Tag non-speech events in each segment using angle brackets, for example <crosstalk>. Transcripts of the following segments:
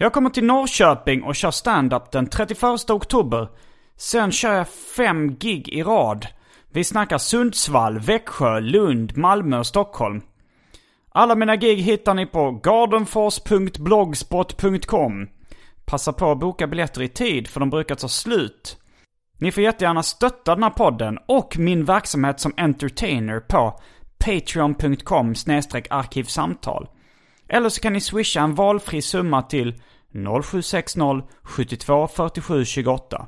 Jag kommer till Norrköping och kör stand-up den 31 oktober. Sen kör jag fem gig i rad. Vi snackar Sundsvall, Växjö, Lund, Malmö och Stockholm. Alla mina gig hittar ni på gardenfors.blogspot.com. Passa på att boka biljetter i tid för de brukar ta slut. Ni får jättegärna stötta den här podden och min verksamhet som entertainer på patreon.com arkivsamtal. Eller så kan ni swisha en valfri summa till 0760 72 47 28.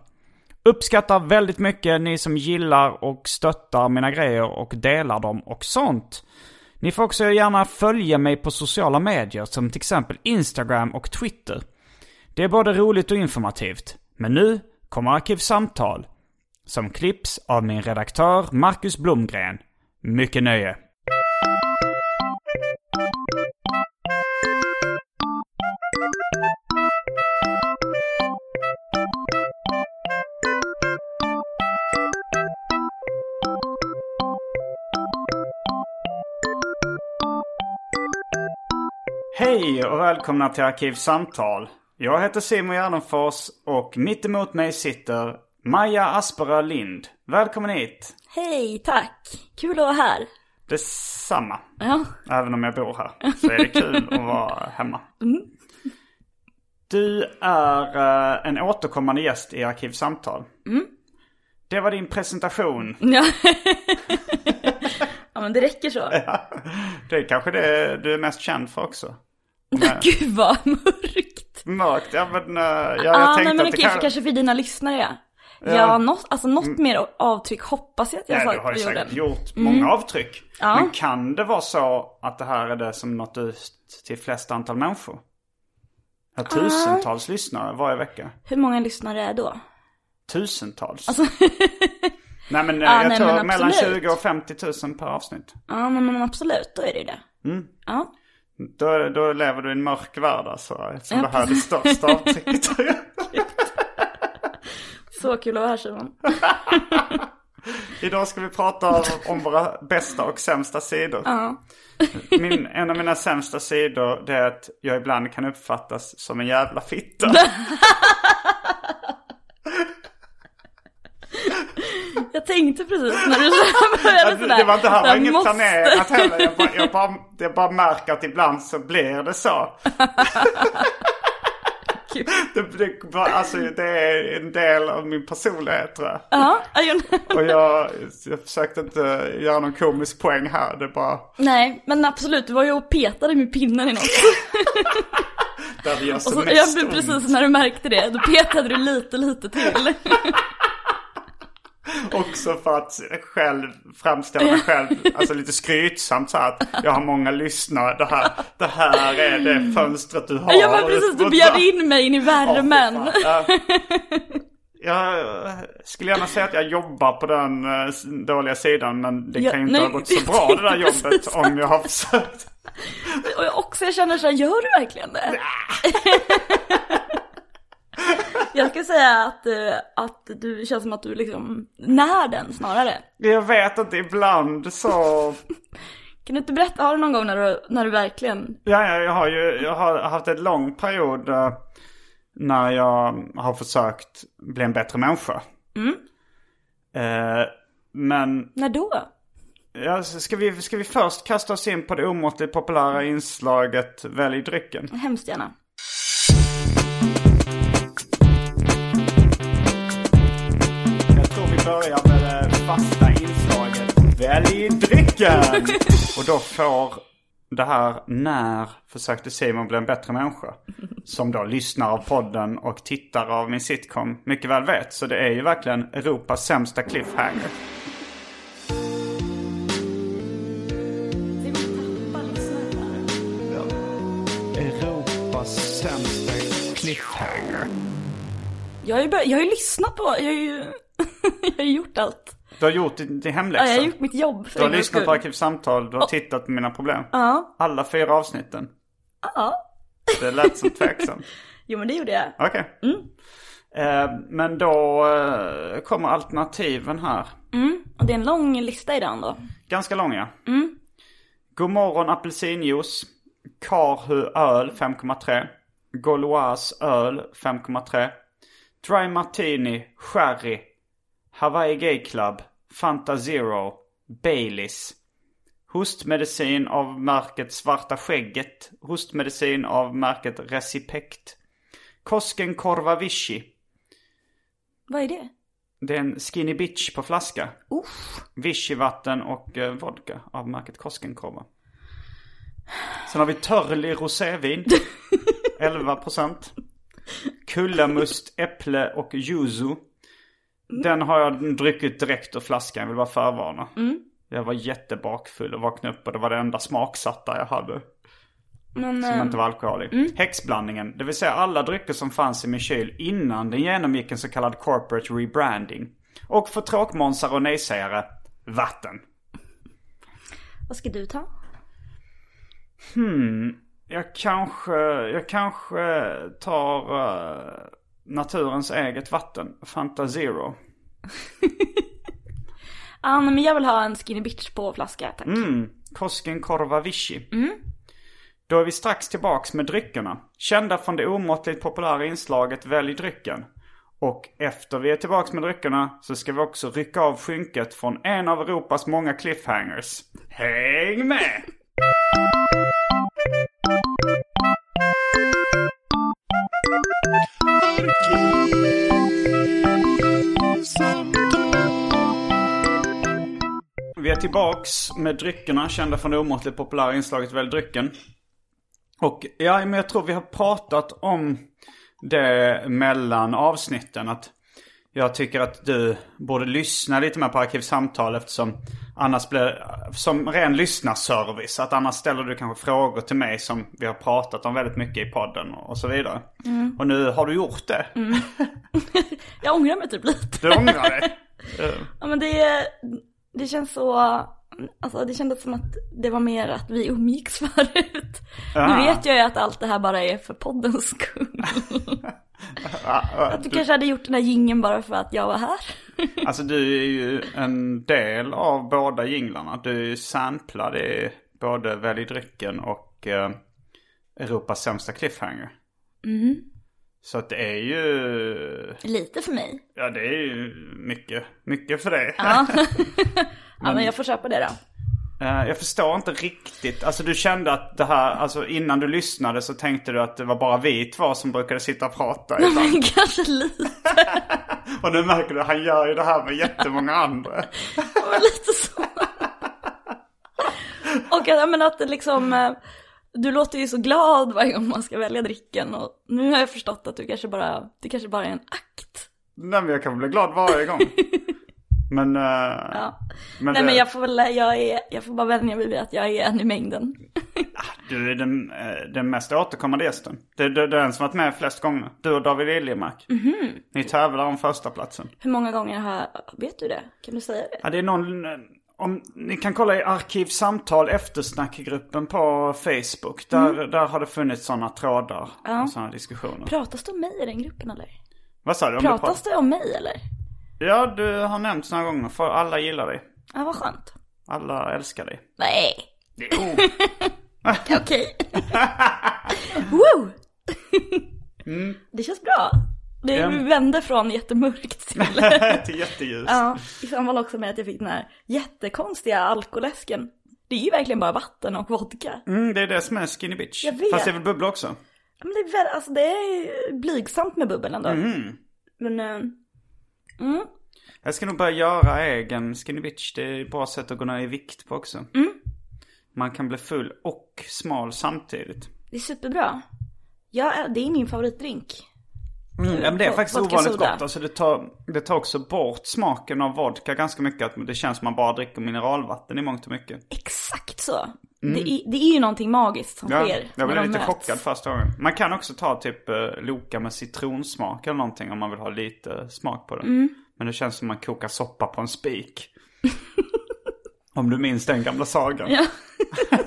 Uppskattar väldigt mycket ni som gillar och stöttar mina grejer och delar dem och sånt. Ni får också gärna följa mig på sociala medier som till exempel Instagram och Twitter. Det är både roligt och informativt. Men nu kommer Arkivsamtal. Som klipps av min redaktör Marcus Blomgren. Mycket nöje. Hej och välkomna till Arkivsamtal. Jag heter Simon Gärdenfors och mitt emot mig sitter Maja Asperö Lind. Välkommen hit. Hej, tack. Kul att vara här. Detsamma. Ja. Även om jag bor här så är det kul att vara hemma. Mm. Du är eh, en återkommande gäst i Arkivsamtal. Mm. Det var din presentation. Ja. <laughs> ja, men det räcker så. Det är kanske det du är mest känd för också. <laughs> Gud vad mörkt. Mörkt, ja men uh, jag, jag ah, tänkte nej, men att det okej, kan... för kanske för dina lyssnare ja. Ja. Ja, något, alltså något mer avtryck hoppas jag att jag Ja, har du sagt har på ju jorden. säkert gjort många avtryck. Ja. Men kan det vara så att det här är det som nått ut till flest antal människor? Ja, tusentals lyssnare varje vecka. Hur många lyssnare är då? Tusentals. Alltså, <laughs> nej men eh, Ja, jag nej, tror men mellan absolut. 20 och 50 000 per avsnitt. ja men, men absolut, då är det ju det. Mm. Ja. Då, då lever du i en mörk värld alltså. Eftersom Ja, det här är det största avtrycket. <laughs> Så kul att vara här Simon. <laughs> Idag ska vi prata om, om våra bästa och sämsta sidor. Ja. Min, en av mina sämsta sidor det är att jag ibland kan uppfattas som en jävla fitta. <laughs> Jag tänkte precis när du så- <laughs> började sådär. det var, det här var inget måste- planerat heller. Jag bara, jag, bara, jag bara märker att ibland så blir det så. <laughs> Det, det, alltså, det är en del av min personlighet tror jag. Ja. Och jag, jag försökte inte göra någon komisk poäng här. Det bara Nej, men absolut, du var ju och petade med pinnen i något. där det gör Och som så, mest jag, ont. precis när du märkte det, då petade du lite, lite till. <laughs> Också för att själv framställa mig själv, alltså lite skrytsamt så här att jag har många lyssnare. Det här, det här är det fönstret du har. Ja men precis, du bjöd in mig in i värmen. Ja. Jag skulle gärna säga att jag jobbar på den eh, dåliga sidan men det Ja, kan ju inte nej, ha gått så bra det där <laughs> jobbet om jag har försökt. Och jag också, jag känner såhär, gör du verkligen det? <laughs> jag ska säga att, eh, att du känns som att du liksom när den snarare. Jag vet inte, ibland så... <laughs> Kan du inte berätta, har du någon gång när du, när du verkligen, Ja, ja, jag har ju jag har haft en lång period eh, när jag har försökt bli en bättre människa. Eh, men när då? ja, ska, vi, ska vi först kasta oss in på det omåttligt populära inslaget Välj drycken? Hemskt gärna. Börja med det fasta inslaget Välj drycken! <laughs> Och då får det här när försökte Simon bli en bättre människa. Som då lyssnar av podden och tittar av min sitcom mycket väl vet. Så det är ju verkligen Europas sämsta cliffhanger. Europas sämsta cliffhanger. Jag har ju, jag har ju lyssnat på, jag har ju, jag har gjort allt. Du har gjort din, din Ja, hemläxa. jag har gjort mitt jobb för Du har lyssnat på. Arkivsamtal, du har tittat på mina problem. Ja, Alla fyra avsnitten. ja. Det lät som tveksamt. <laughs> Jo men det gjorde jag. Okej. Eh, men då eh, kommer alternativen här. Mm. Och det är en lång lista idag ändå. Ganska långa. Godmorgon apelsinjuice. Karhu öl 5,3. Gauloise öl 5,3. Dry Martini, Sherry. Hawaii Gay Club. Fanta Zero. Baileys. Hostmedicin av märket Svarta Skägget. Hostmedicin av märket Recipect. Koskenkorva Vichy. Vad är det? Det är en skinny bitch på flaska. Uff. Vichy-vatten och eh, vodka av märket Koskenkorva. Sen har vi Törli rosévin. <laughs> 11%. Kullamust, äpple och yuzu. Den har jag druckit direkt ur flaskan, jag vill bara förvarna. Jag var jättebakfull och vaknade upp och det var det enda smaksatta jag hade. Men, Som eh, inte var alkohol i. Häxblandningen, det vill säga alla drycker som fanns i min kyl innan den genomgick en så kallad corporate rebranding. Och för tråkmånsar och nejsägare, vatten. vad ska du ta? Jag kanske, jag kanske tar eh, naturens eget vatten, Fanta Zero. <laughs> Ah, nej, men jag vill ha en skinny bitch på flaska tack. Mm, Koskenkorva Vichy. Då är vi strax tillbaks med dryckerna. Kända från det omåttligt populära inslaget Välj drycken. Och efter vi är tillbaks med dryckerna så ska vi också rycka av skynket från en av Europas många cliffhangers. Häng med! <laughs> Vi är tillbaks med dryckerna, kända från det omåttligt populära inslaget Välj drycken. Och ja, men jag tror vi har pratat om det mellan avsnitten. Att jag tycker att du borde lyssna lite mer på Arkivsamtal eftersom annars blir som ren lyssnarservice. Att annars ställer du kanske frågor till mig som vi har pratat om väldigt mycket i podden och så vidare. Och nu har du gjort det. <laughs> Jag ångrar mig typ lite. Du ångrar dig. <laughs> Ja men det, det känns så, alltså det kändes som att det var mer att vi umgicks <laughs> förut. Nu Ah. vet jag ju att allt det här bara är för poddens skull. Att du kanske hade gjort den här gingen bara för att jag var här. Alltså du är ju en del av båda jinglarna. Du är ju samplad i både Välj drycken och eh, Europas sämsta cliffhanger. Så att det är ju, Lite för mig. ja det är ju mycket, mycket för det. Ja. <laughs> ja men jag får köpa det då. Eh, Jag förstår inte riktigt. Alltså du kände att det här, alltså innan du lyssnade så tänkte du att det var bara vi två som brukade sitta och prata ibland. Men kanske lite, <laughs> Och nu märker du, han gör ju det här med jättemånga andra. var lite så. Och jag menar att det liksom, eh, du låter ju så glad varje gång man ska välja dricken. Och nu har jag förstått att du kanske bara, det kanske bara är en akt. Nej men jag kan bli glad varje gång. <laughs> Men, eh, Ja. men, Nej det- men jag får väl, jag, är, jag får bara vänja mig vid att jag är en i mängden. Du är den, eh, den mest återkommande gästen. Det, är den som varit med flest gånger. Du och David Liljemark. Ni tävlar om första platsen. Hur många gånger har vet du det? Kan du säga det? Ja, det är någon... eh, Om, ni kan kolla i Arkivsamtal eftersnackgruppen på Facebook. Där, där har det funnits sådana trådar och sådana diskussioner. Pratas det om mig i den gruppen eller? Vad sa du? Om du Pratas det om mig eller? Ja, du har nämnts några gånger. För alla gillar dig. Ja vad skönt. Alla älskar dig. Nej, Jo. <laughs> okej. <laughs> Woo! Mm. Det känns bra. Det Ja. vände från jättemörkt till... <laughs> Till jätteljus. ja, i samband också med att jag fick den här jättekonstiga alkoläsken. Det är ju verkligen bara vatten och vodka. Mm, det är det som är Skinny Bitch. Jag vet. Fast det är väl bubbla också? Men det är, väl, alltså, det är blygsamt med bubbel ändå. Men, eh, mm. Jag ska nog börja göra egen skinny bitch. Det är ett bra sätt att gå ner i vikt på också. Man kan bli full och smal samtidigt. Det är superbra. Ja, det är min favoritdrink. Mm, ja, men det är faktiskt vodka ovanligt soda. gott. Alltså det tar, det tar också bort smaken av vodka ganska mycket. Att det känns som man bara dricker mineralvatten i mångt och mycket. Exakt så. Det, är, det är ju någonting magiskt som Ja, sker. jag blev lite möts. chockad första gången. Man kan också ta typ eh, Loka med citronsmak eller någonting om man vill ha lite smak på det. Mm. Men det känns som man kokar soppa på en spik. <laughs> om du minns den gamla sagan. Ja. <laughs>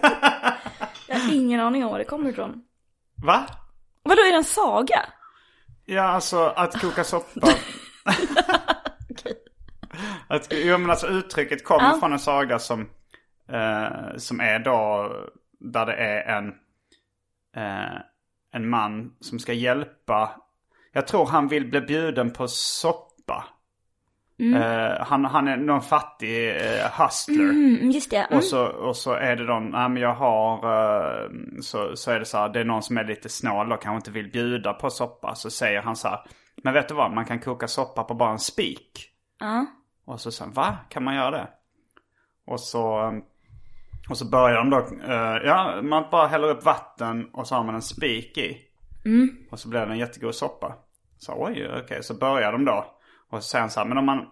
jag har ingen aning om var det kommer ifrån. Va? Vadå, är det en saga? Ja, alltså att koka soppa. <laughs> att, jo, men alltså uttrycket kommer Ja. från en saga som, eh, som är då där det är en, eh, en man som ska hjälpa. Jag tror han vill bli bjuden på soppa. Eh, han, han är någon fattig eh, hustler. Mm, just det. Mm. Och så, och så är det någon, nej men jag har, eh, så, så är det så här, det är någon som är lite snål och kanske inte vill bjuda på soppa. Så säger han så här, men vet du vad, man kan koka soppa på bara en spik. Ja. Och så han, va? Kan man göra det? Och så, eh, och så börjar de då, eh, ja man bara häller upp vatten och så har man en spik i. Och så blir det en jättegod soppa. Så oj, okej, så börjar de då. Och han så här, men om man,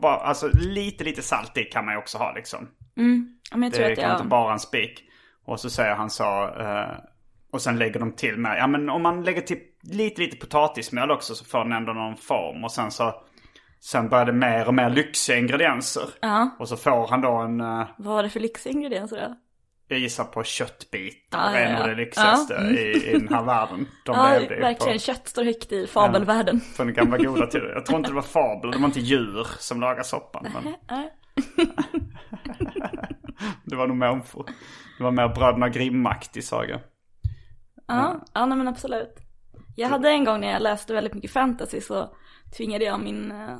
bara, alltså lite, lite salt i kan man ju också ha liksom. Ja, men jag tror Det att kan jag... inte bara en spik. Och så säger han så. Eh, och sen lägger de till med. Ja men om man lägger till lite lite potatismjöl också så får den ändå någon form. Och sen så. Sen börjar det mer och mer lyxiga ingredienser. Ja. Och så får han då en. eh, Vad var det för lyxingredienser då? jag gissar på köttbitar. Ja, ja, En av ja. det lyxigaste Ja, mm. i, i den här världen. De Ja, levde verkligen. på, Kött står högt i fabelvärlden. på den gamla goda <laughs> tiden. Jag tror inte det var fabel. Det var inte djur som lagade soppan. Men <laughs> det var nog människor. Det var mer bröderna Grimm-aktig saga. Ja, ja nej, men absolut. Jag hade en gång när jag läste väldigt mycket fantasy så tvingade jag min eh,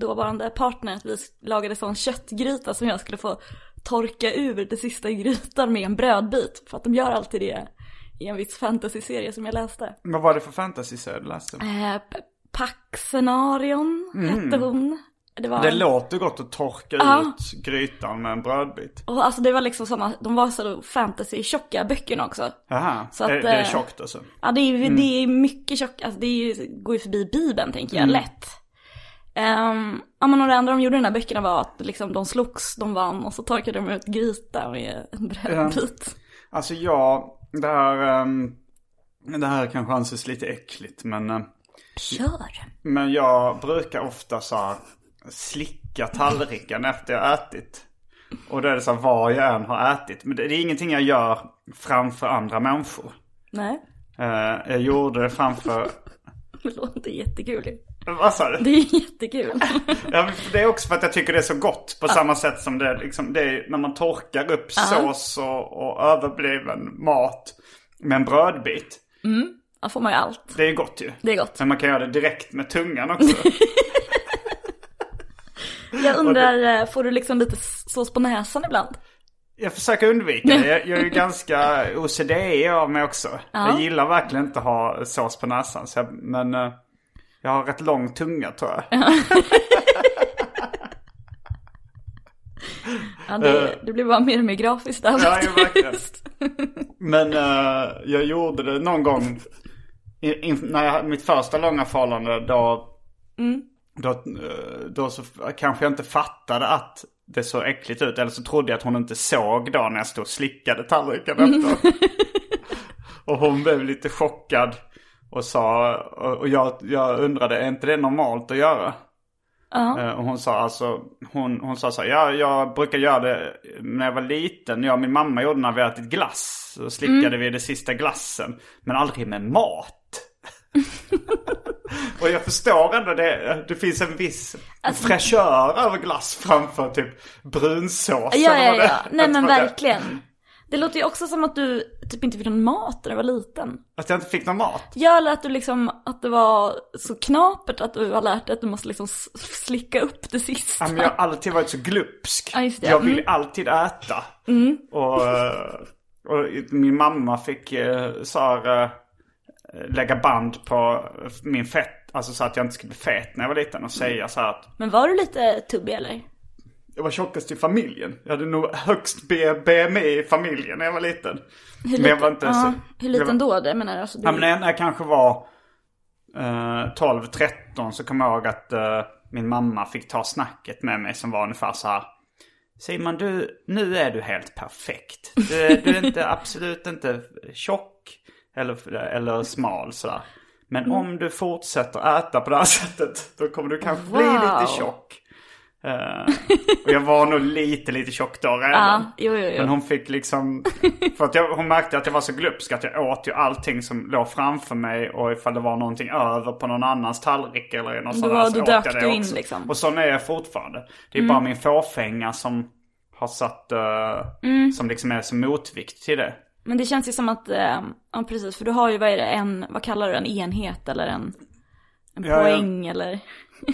dåvarande partner att vi lagade sån köttgryta som jag skulle få torka ur det sista i grytan med en brödbit. För att de gör alltid det i en viss fantasy-serie som jag läste. Vad var det för fantasy-serie du läste? Eh, Paxenarion hette hon. Det var Det låter gott att torka Ja. ut grytan med en brödbit. Och alltså det var liksom sådana, de var så fantasy-tjocka böckerna också. Jaha, Så att, är, det är eh, tjockt alltså? Ja det är, det är mycket tjockt, alltså det är, går ju förbi bibeln tänker jag, lätt. Um, ja men och det andra de gjorde i de här böckerna var att liksom de slogs, de vann och så torkade de ut gryta med en brödbit. Alltså jag, det här, ehm, det här kanske anses lite äckligt men, eh, Kör! men jag brukar ofta så här slicka tallriken efter jag ätit. Och då är det så här vad jag än har ätit. Men det, är ingenting jag gör framför andra människor. Nej, Eh, jag gjorde det framför, <laughs> det låter jättekul. Vad sa du? Det är jättekul. <laughs> Ja, det är också för att jag tycker det är så gott. På samma sätt som det, liksom, det är när man torkar upp sås och, och överbliven mat med en brödbit. Då får man ju allt. Det är gott ju. Det är gott. Men man kan göra det direkt med tungan också. <laughs> Jag undrar, eh, får du liksom lite sås på näsan ibland? Jag försöker undvika det. Jag, jag är ju <laughs> ganska OCD av mig också. Jag gillar verkligen inte att ha sås på näsan. Så jag, men eh, jag har rätt lång tunga tror jag. Ja, <laughs> det, det blir bara mer och mer grafiskt där Eh. Ja, faktiskt. <laughs> Men eh, jag gjorde det någon gång. I, in, när jag hade mitt första långa förhållande då. Då, eh, då så kanske jag inte fattade att det såg äckligt ut. Eller så trodde jag att hon inte såg då när jag stod och slickade tallriken efter. <laughs> och hon blev lite chockad. Och sa, och jag, jag undrade, är inte det normalt att göra? Eh, Och hon sa alltså, hon, hon sa så här, ja jag brukar göra det när jag var liten. Jag och min mamma gjorde när vi ätit glass. Så slickade vi det sista glassen. Men aldrig med mat. <laughs> och jag förstår ändå det, det finns en viss fräschör över glass framför typ brunsås. Ja, eller ja, ja. Nej men verkligen. Det låter ju också som att du typ inte fick någon mat när du var liten. Att jag inte fick någon mat. Ja, eller att du liksom, att det var så knapert att du har lärt dig att du måste liksom slicka upp det sista. Ja, men jag har alltid varit så glupsk. Ja, just det. Jag vill Mm. alltid äta. Och, eh, och min mamma fick eh, här, eh, lägga band på min fett Alltså så att jag inte skulle bli fet när jag var liten och säga så att Men var du lite tubbig eller? Jag var tjockast i familjen. Jag hade nog högst BMI i familjen när jag var liten. Hur Men liten, jag var inte ja, så- hur liten var- då? Det menar jag, alltså, du, Ja, men när jag kanske var eh, 12-13 så kommer jag ihåg att eh, min mamma fick ta snacket med mig som var ungefär så här. Simon, du, nu är du helt perfekt. Du, är- du är inte, <laughs> absolut inte tjock eller, eller smal sådär. Men Mm. om du fortsätter äta på det här sättet, då kommer du kanske bli Wow. lite tjock. Eh, och jag var nog lite, lite tjock då redan. Ja, jo, jo, jo. Men hon fick liksom, för att jag, hon märkte att jag var så glupsk att jag åt ju allting som låg framför mig och ifall det var någonting över på någon annans tallrik eller något sånt där så åt jag det in, också. liksom. Mm. Och så är jag fortfarande. Det är bara min fåfänga som har satt, eh, Mm. som liksom är som motvikt till det. Men det känns ju som att, eh, ja precis, för du har ju, vad är det, en, vad kallar du en enhet eller en, en Ja, ja. poäng eller?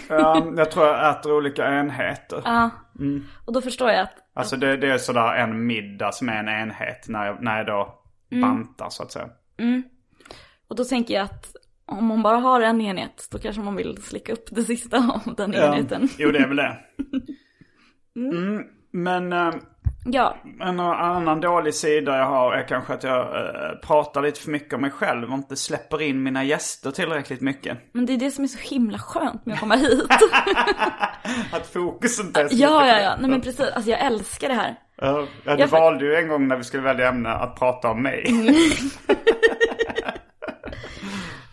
Ja, jag tror jag äter olika enheter. Ja. Mm. Och då förstår jag att, Alltså det, det är sådär en middag som är en enhet när jag, när jag då Mm. bantar så att säga. och då tänker jag att om man bara har en enhet, då kanske man vill slicka upp det sista av den enheten. Jo, det är väl det. <laughs> Mm, men eh, Ja, en annan dålig sida jag har är kanske att jag eh, pratar lite för mycket om mig själv och inte släpper in mina gäster tillräckligt mycket. men det är det som är så himla skönt med att komma <laughs> hit. Att fokus inte är så ja, ja, ja, nej men precis, alltså jag älskar det här. Ja, ja, du Jag valde ju en gång när vi skulle välja ämne att prata om mig. <laughs>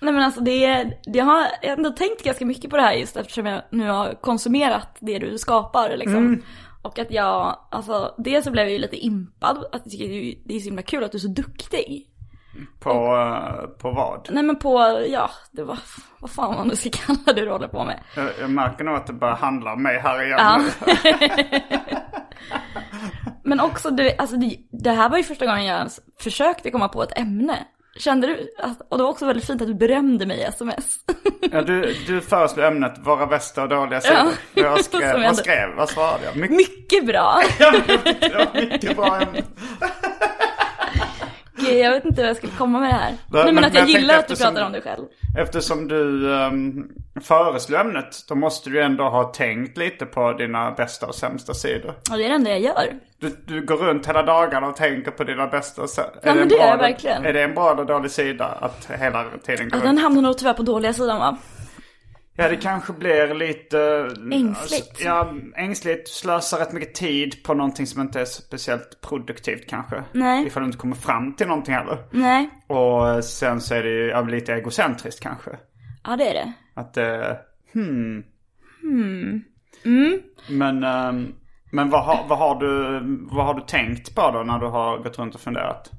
Nej men alltså det är, jag har ändå tänkt ganska mycket på det här just eftersom jag nu har konsumerat det du skapar liksom. Mm. Och att jag, alltså dels så blev jag ju lite impad, att jag tycker det är- så himla kul att du är så duktig. På, eh, på vad? Nej men på, ja, det var, vad fan man nu ska <laughs> kalla det du håller på med. Jag, jag märker nog att det börjar handla om mig här igen. Ja. <laughs> Men också, det, alltså det, det här var ju första gången jag ens försökte komma på ett ämne. Kände du, och det var också väldigt fint att du berömde mig i sms. Ja, du, du föreslog ämnet våra bästa och dåliga sidor. Ja. Jag skrev, <laughs> vad skrev, vad svarade jag? Mycket, Mycket bra! <laughs> mycket bra ämne. <laughs> Gud, jag vet inte hur jag skulle komma med det här. Nej, men- men att jag jag gillar att du pratar om dig själv. Eftersom du um, föreslog ämnet, då måste du ändå ha tänkt lite på dina bästa och sämsta sidor. Och det är det enda jag gör. Du, du går runt hela dagarna och tänker på dina bästa sämsta. Ja, men det gör jag verkligen. Är det en bra eller dålig sida att hela tiden gå Ja, den hamnar nog tyvärr på dåliga sidan va? Ja, det kanske blir lite... Ängsligt. Ja, ängsligt. Slösar rätt mycket tid på någonting som inte är speciellt produktivt kanske. Nej. Ifall du inte kommer fram till någonting heller. Nej. Och sen så är det ju ja, lite egocentriskt kanske. Ja, det är det. Att eh, hmm. Mm. Men, ehm, men vad, har, vad, har du, vad har du tänkt på då när du har gått runt och funderat?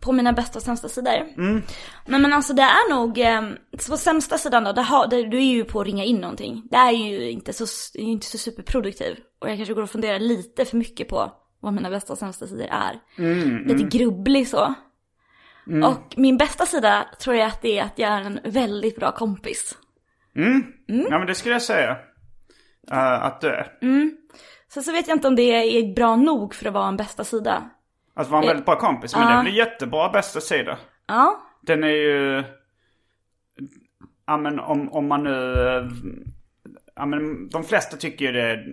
På mina bästa och sämsta sidor. Nej men alltså det är nog, eh, så på sämsta sidan då, det har, det, du är ju på att ringa in någonting. Det är ju inte så, inte så superproduktiv. Och jag kanske går och funderar lite för mycket på vad mina bästa och sämsta sidor är. lite grubblig så. Och min bästa sida tror jag att det är att jag är en väldigt bra kompis. Ja men det skulle jag säga. Eh, att du är. Sen så vet jag inte om det är bra nog för att vara en bästa sida. Att vara en väldigt bra kompis. Men det är Ja. väl en jättebra bästa sida. Ja, Den är ju... Ja men om, om man nu... eh, Ja men de flesta tycker ju det är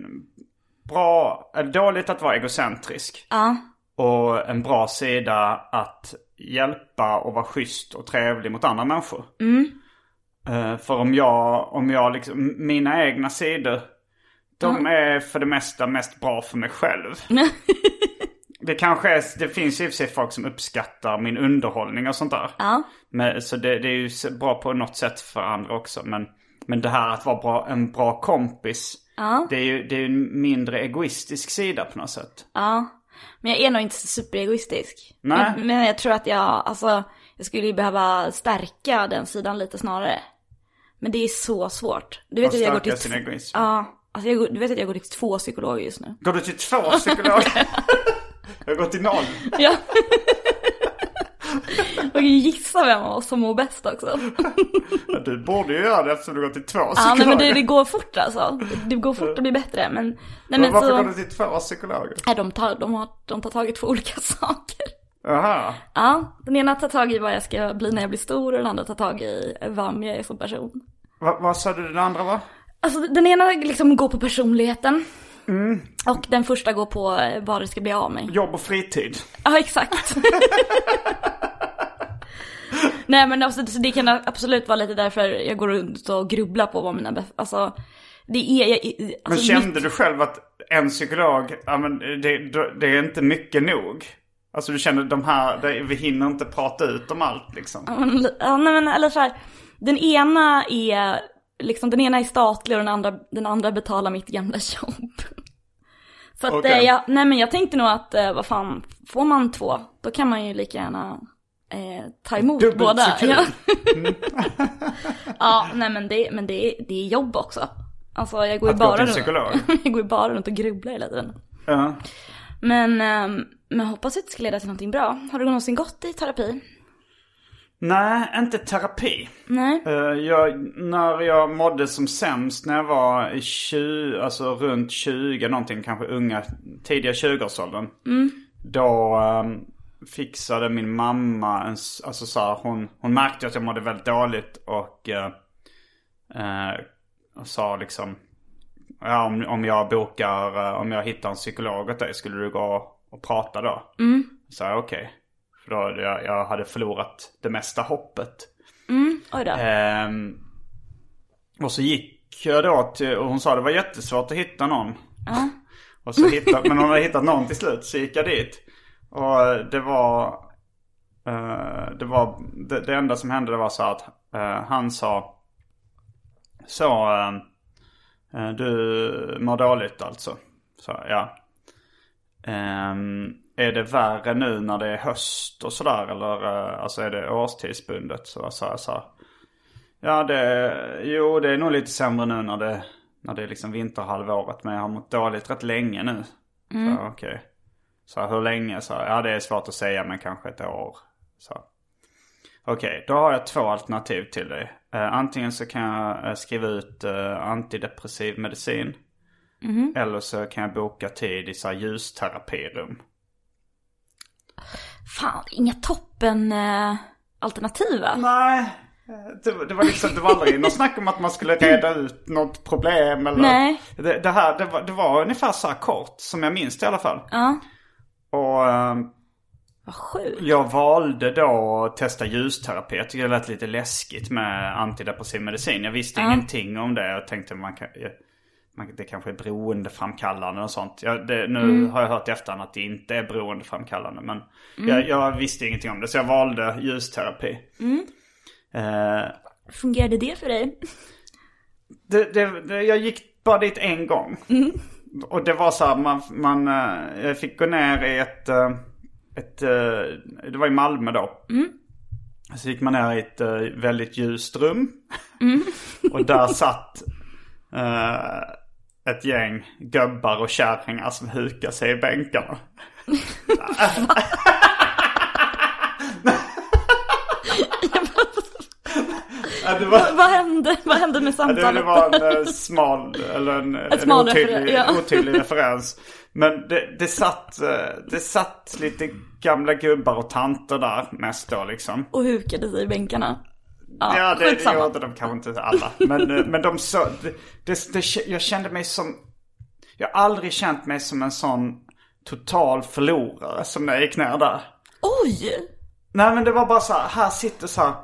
bra, dåligt att vara egocentrisk. ja, Och en bra sida att hjälpa och vara schysst och trevlig mot andra människor. Eh, för om jag, om jag liksom, mina egna sidor, de är för det mesta mest bra för mig själv. <laughs> det kanske är, det finns ju i och för sig folk som uppskattar min underhållning och sånt där. ja. Men, så det, det är ju bra på något sätt för andra också. Men, men det här att vara bra, en bra kompis, Ja. det är ju det är en mindre egoistisk sida på något sätt. Ja, men jag är nog inte superegoistisk. Nej. Men, men jag tror att jag, alltså, jag skulle ju behöva stärka den sidan lite snarare. Men det är så svårt. Du vet Att jag går till... sin egoism. Ja, alltså jag du vet att jag går till två psykologer just nu. Går du till två psykologer? <laughs> jag går till noll. Ja. <laughs> Och gissa vem av oss som mår bäst också. Ja, Du borde ju göra det eftersom du går till två Ja, psykologer. nej, men det, det går fort alltså. Det går fort att bli bättre. Men, nej Men men Varför så... går du till två psykologer? Nej, de tar, de, har, de tar tag i två olika <laughs> saker. Jaha. Ja, den ena tar tag i vad jag ska bli när jag blir stor och den andra tar tag i vem jag är som person. Va, vad sa du den andra var? Alltså den ena liksom går på personligheten. Och den första går på eh, vad det ska bli av mig. Jobb och fritid. Ja, exakt. <laughs> Nej men alltså, så det kan absolut vara lite därför jag går runt och grubblar på vad mina alltså det är, jag, Men alltså, kände mitt- du själb att en psykolog, ja men det, det är inte mycket nog? Alltså du känner de här, det, vi hinner inte prata ut om allt liksom. Ja, nej men eller så här, den ena är, liksom den ena är statlig och den andra, den andra betalar mitt gamla jobb. <laughs> Så att eh, jag, nej men jag tänkte nog att, eh, vad fan, får man två, då kan man ju lika gärna eh, ta emot Dubbelt båda. så kul. Ja. <laughs> ja, nej men det, men det, är, det är jobb också. Alltså jag går ju bara runt, <laughs> jag går bara runt och grubblar hela tiden. Ja. Men, ehm, men jag hoppas att det ska leda till någonting bra. Har du någonsin gått i terapi? Nej, inte terapi. Nej? Eh, jag, när jag mådde som sämst när jag var i 20, alltså runt 20 någonting, kanske unga, tidiga 20-årsåldern. Då ehm, fixade min mamma, en, alltså så här, hon, hon märkte att jag mådde väldigt dåligt och, eh, eh, och sa liksom, ja om, om jag bokar, eh, om jag hittar en psykolog åt dig, skulle du gå och prata då? Mm. Så jag okej. För då jag, jag hade förlorat det mesta hoppet. Oj då. Ehm, och så gick jag då till, och hon sa det var jättesvårt att hitta någon. <laughs> och så hittade, men hon hade hittat någon till slut så gick jag dit. Och det var, eh, det var, det, det enda som hände det var så att eh, han sa, så, eh, eh, du mår dåligt alltså. Så ja. Ehm, är det värre nu när det är höst och sådär eller eh, alltså är det årstidsbundet? Så sa jag så här. Ja det, jo det är nog lite sämre nu när det, när det är liksom vinterhalvåret. Men jag har mått dåligt rätt länge nu. Så okej. Så här, hur länge? Så här, ja det är svårt att säga men kanske ett år. Så. Okej, då har jag två alternativ till dig. Eh, antingen så kan jag eh, skriva ut eh, antidepressiv medicin. Eller så kan jag boka tid i så här ljusterapirum. Fan, inga toppen eh, alternativ va? Nej, eh, det, det var liksom, det var aldrig något snack om att man skulle reda ut något problem eller... Nej. Det, det här, det var, det var ungefär så här kort som jag minns det i alla fall. Ja, Och ehm, vad sjukt. jag valde då att testa ljusterapi. Jag tycker det lät lite läskigt med antidepressiv medicin. Jag visste ingenting om det. Jag tänkte man kan, man, det kanske är beroendeframkallande och sånt. Jag, det, nu har jag hört i efterhand att det inte är beroendeframkallande. Men jag, jag visste ingenting om det. Så jag valde ljusterapi. Eh, Fungerade det för dig? det, det, jag gick bara dit en gång. Och det var så här, man, man, eh, jag fick gå ner i ett, eh, ett eh, det var i Malmö då. Så gick man ner i ett väldigt ljust rum. och där <laughs> satt ett gäng gubbar och kärringar som hukade sig i bänkarna. <laughs> ja, var... Vad hände? Vad hände med Ja, det, samtalet? det var en eh, smal, eller en, <laughs> en otydlig, refer- ja. otydlig referens. Men det, det, satt, eh, det satt lite gamla gubbar och tanter där mest då liksom. Och hukade sig i bänkarna. Ja, Ja, det, skitsamma. gjorde de kanske inte alla. Men, eh, men de så, det, det, jag kände mig som, jag har aldrig känt mig som en sån total förlorare som när jag gick ner där. Oj! Nej men det var bara så här, här sitter så här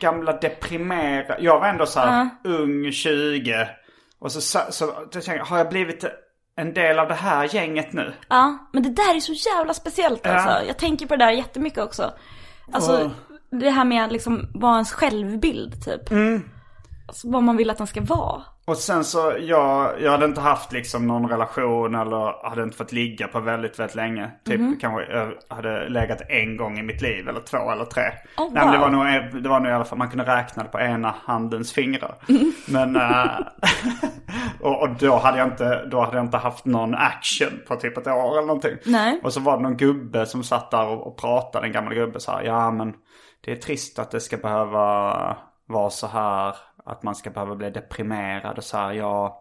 gamla deprimerade, jag var ändå så här ung, 20. Och så, så, så tänkte jag, har jag blivit en del av det här gänget nu? Ja, men det där är så jävla speciellt alltså. Ja. Jag tänker på det där jättemycket också. Alltså, Och- det här med att liksom vara ens självbild typ. Mm. Alltså, vad man vill att den ska vara. Och sen så, jag, jag hade inte haft liksom någon relation eller hade inte fått ligga på väldigt, väldigt länge. Typ Mhm. kanske jag hade legat en gång i mitt liv eller två eller tre. Oh, Nej men det wow. var, nog, det var nog i alla fall, man kunde räkna det på ena handens fingrar. Mhm. <laughs> Men, äh, <laughs> och, och då hade jag inte, då hade jag inte haft någon action på typ ett år eller någonting. Nej. Och så var det någon gubbe som satt där och, och pratade, en gammal gubbe så här, ja men det är trist att det ska behöva vara så här. Att man ska behöva bli deprimerad och så här, jag,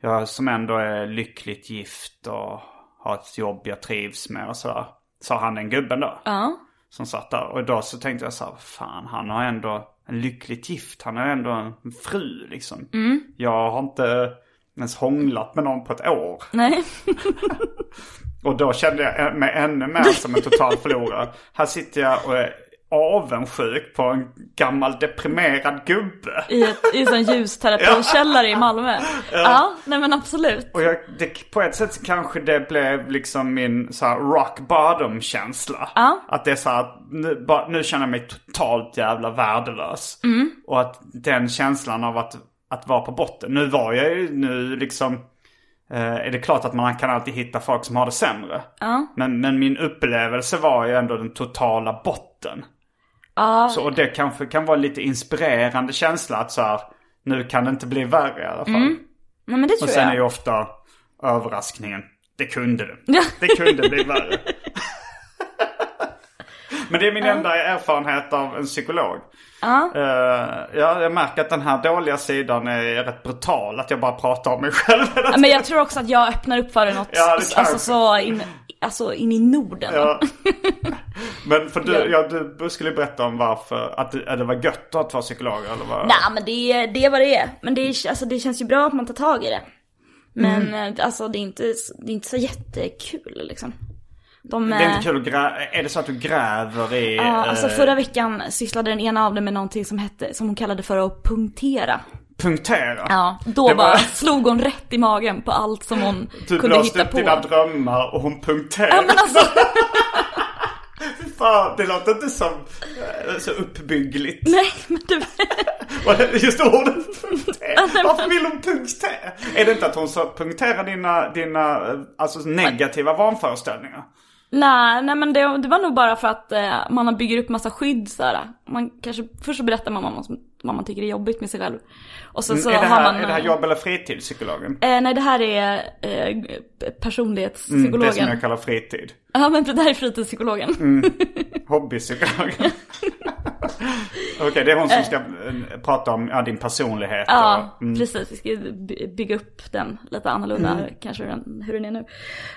jag som ändå är lyckligt gift och har ett jobb jag trivs med och så här. Sa han den gubben då. Ja. som satt där. Och då så tänkte jag så här, fan han har ändå en lyckligt gift. Han har ändå en fru liksom. Jag har inte ens hånglat med någon på ett år. Nej. <laughs> Och då kände jag mig ännu mer som en total förlorare. Här sitter jag och är avundsjuk på en gammal deprimerad gubbe. I, ett, i en ljusterapikällare i Malmö. Ja. nej men absolut. Och jag, det, på ett sätt kanske det blev liksom min så här, rock bottom känsla. Ja. Att det är så här, att nu, ba, nu känner jag mig totalt jävla värdelös. Och att den känslan av att, att vara på botten. Nu var jag ju, nu liksom eh, är det klart att man kan alltid hitta folk som har det sämre. Ja. Men, men min upplevelse var ju ändå den totala botten. Ja, Så, och det kanske kan vara lite inspirerande känsla att så här, nu kan det inte bli värre i alla fall. nej men det Och tror sen jag. är ju ofta överraskningen, det kunde det. Det kunde bli värre. <laughs> Men det är min enda erfarenhet av en psykolog. Ja. Eh, ja, jag märker att den här dåliga sidan är rätt brutal. Att jag bara pratar om mig själv Men jag tror också att jag öppnar upp för det något, Ja, det alltså så in, alltså in i Norden. Ja. <laughs> Men för du, Ja. ja, du skulle berätta om varför, att det, att det var gött att vara psykolog eller vad? Nej men det det är vad det är. Men det, är, alltså, det känns ju bra att man tar tag i det. Men Mm. eh, alltså det är, inte, det är inte så jättekul liksom. De, Det är eh, inte kul att grä... Är det så att du gräver i... Ja, alltså eh, förra veckan sysslade den ena av dem med någonting som hette, som hon kallade för att punktera. Punktera? Ja, då Det bara var- slog hon rätt i magen på allt som hon Du kunde hitta upp på. dina drömmar och hon punkterade. Ja men alltså, <laughs> Fan, det låter inte som eh, så uppbyggligt. nej men du. <laughs> Just ordet punktera. Varför vill hon punktera? Är det inte att hon så punkterar dina, dina eh, alltså negativa vanföreställningar? Nej, nej men det, det var nog bara för att eh, man bygger upp massa skydd så här. Man kanske, först så berättar man vad man, vad man tycker är jobbigt med sig själv. Och sen så Mm, är, det har här, man... är det här jobb eller fritidspsykologen? Eh, nej det här är eh, personlighetspsykologen. Mm, det som jag kallar fritid. Ja men det här är fritidspsykologen. Mm. <laughs> Hobbypsykologen. Okej, det är hon som ska eh, prata om ja, din personlighet. Ja, och, mm. precis. Vi ska by- bygga upp den lite annorlunda kanske hur den, hur den är nu.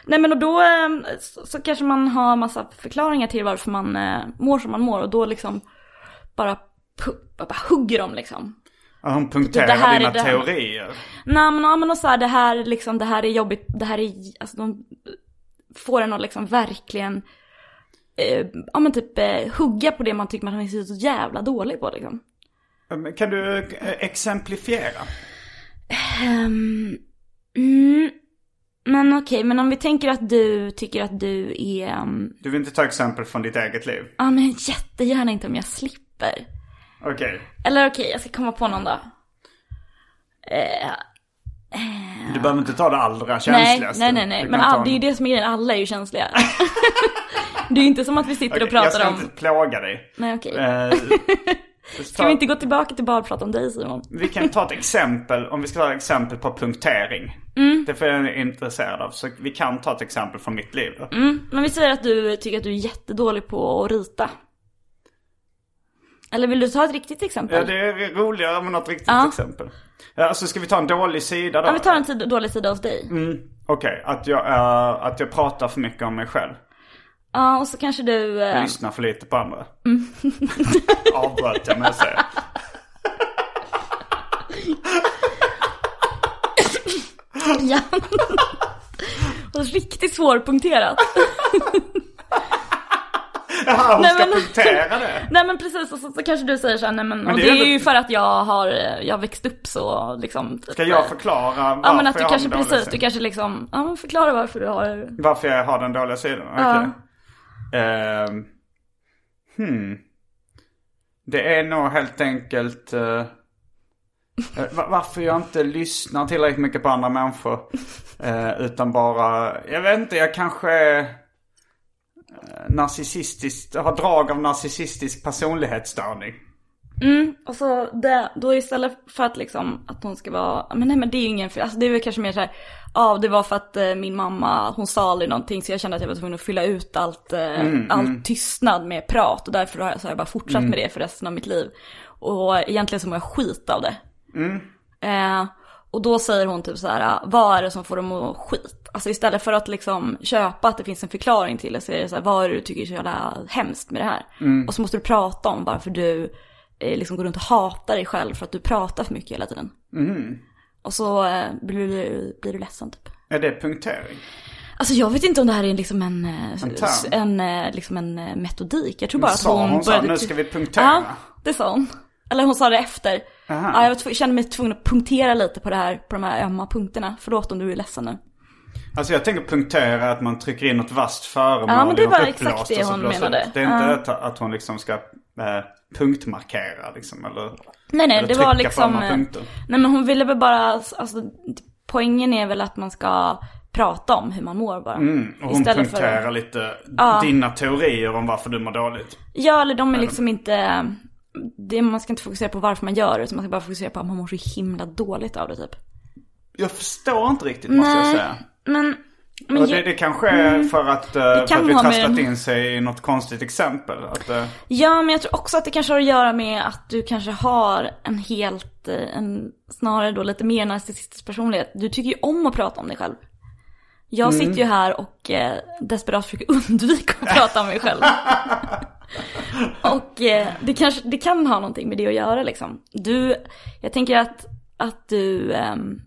Nej men och då eh, så, så kanske man har massa förklaringar till varför man eh, mår som man mår och då liksom bara, bara hugger dem liksom. Ja, hon punkterar Det här är dina det här. teorier. Nej men, ja, men och så här, det här liksom, det här är jobbigt, det här är, alltså de får en att liksom verkligen, eh, ja men typ eh, hugga på det man tycker man är så jävla dålig på liksom. Kan du eh, exemplifiera? Ehm, mm, men okej, men om vi tänker att du tycker att du är, um, Du vill inte ta exempel från ditt eget liv? ja men jättegärna inte om jag slipper. Okej. Eller okej, jag ska komma på någon då. Eh, Du behöver inte ta det allra känsligaste. nej, nej, nej. Du Men all, det är ju en- det som är grejen, alla är ju känsliga. <laughs> det är ju inte som att vi sitter och Okej, Jag pratar ska om... inte plåga dig. Nej okej. Eh, <laughs> Ska vi inte gå tillbaka till bara att prata om dig Simon? Vi kan ta ett exempel, om vi ska ta ett exempel på punktering. Mm. Det är för jag är intresserad av. Så vi kan ta ett exempel från mitt liv. Mm, men vi säger att du tycker att du är jättedålig på att rita. Eller vill du ta ett riktigt exempel? Ja, det är roligare med något riktigt Ja. exempel. Ja, Alltså ska vi ta en dålig sida då? Ja, vi tar en tid, dålig sida hos dig. Mm, Okej, att, jag, eh, att jag pratar för mycket om mig själv. Ja, och så kanske du... eh, Lyssnar för lite på andra. Mm. <laughs> Avbröt jag med att säga. Ja. <laughs> Riktigt svårpunkterat. <laughs> Jaha, hon Nej, ska men- punktera det. <laughs> Nej men precis, och så, så kanske du säger så här, nej men, och det det är är ändå- ju för att jag har, jag har växt upp så liksom. Ska jag förklara varför Ja men att du jag kanske precis, sidan? du kanske liksom, ja men förklara varför du har Varför jag har den dåliga sidan? Okej. Ehm, hmm. Det är nog helt enkelt va- varför jag inte lyssnar tillräckligt mycket på andra människor. Eh, utan bara, jag vet inte, jag kanske eh, narcissistisk, har drag av narcissistisk personlighetsstörning. Mm, och så det, då istället för att liksom att hon ska vara, men nej men det är ju ingen fel, alltså det är väl kanske mer så här, ja det var för att eh, min mamma, hon sa aldrig någonting så jag kände att jag var tvungen att fylla ut allt, eh, all tystnad med prat och därför har jag, så har jag bara fortsatt med det för resten av mitt liv. Och egentligen så mår jag skit av det. Eh, Och då säger hon typ så här, vad är det som får dem att skit? Alltså istället för att liksom köpa att det finns en förklaring till det så är det så här, vad är det du tycker är så jävla hemskt med det här? Och så måste du prata om varför du eh, liksom går runt och hatar dig själv för att du pratar för mycket hela tiden. Och så eh, blir, du, blir du ledsen typ. Är det punktering? Alltså jag vet inte om det här är liksom en, eh, En en, eh, liksom en eh, metodik. Jag tror bara att Sa hon hon så, började... nu ty- ska vi punktera? Ja, det sa hon. Eller hon sa det efter. Aha. Ja, jag kände mig tvungen att punktera lite på det här, på de här ömma punkterna. Förlåt om du är ledsen nu. Alltså jag tänker punktera att man trycker in något vasst föremål Ja, men det var exakt det hon menade. ut. Det är inte Ja. att, att hon liksom ska eh, punktmarkera liksom eller, Nej, nej, eller det var liksom... eh. Nej, men hon ville väl bara, alltså poängen är väl att man ska prata om hur man mår bara. Mm, och hon Istället för- punkterar lite Ja. dina teorier om varför du mår dåligt. Ja, eller de är liksom inte... Det, man ska inte fokusera på varför man gör det, utan man ska bara fokusera på att man mår så himla dåligt av det typ. Jag förstår inte riktigt måste jag Nej, säga. Men... men det, jag- det kanske är för att, eh, för att vi med trasslat in sig i något konstigt exempel. Att, eh, Ja, men jag tror också att det kanske har att göra med att du kanske har en helt, eh, en snarare då lite mer narcissistisk personlighet. Du tycker ju om att prata om dig själv. Jag Mm. sitter ju här och eh, desperat försöker <laughs> undvika att prata om mig själv. <laughs> <laughs> och eh, det, kanske, det kan ha någonting med det att göra liksom. Du, jag tänker att, att du ehm,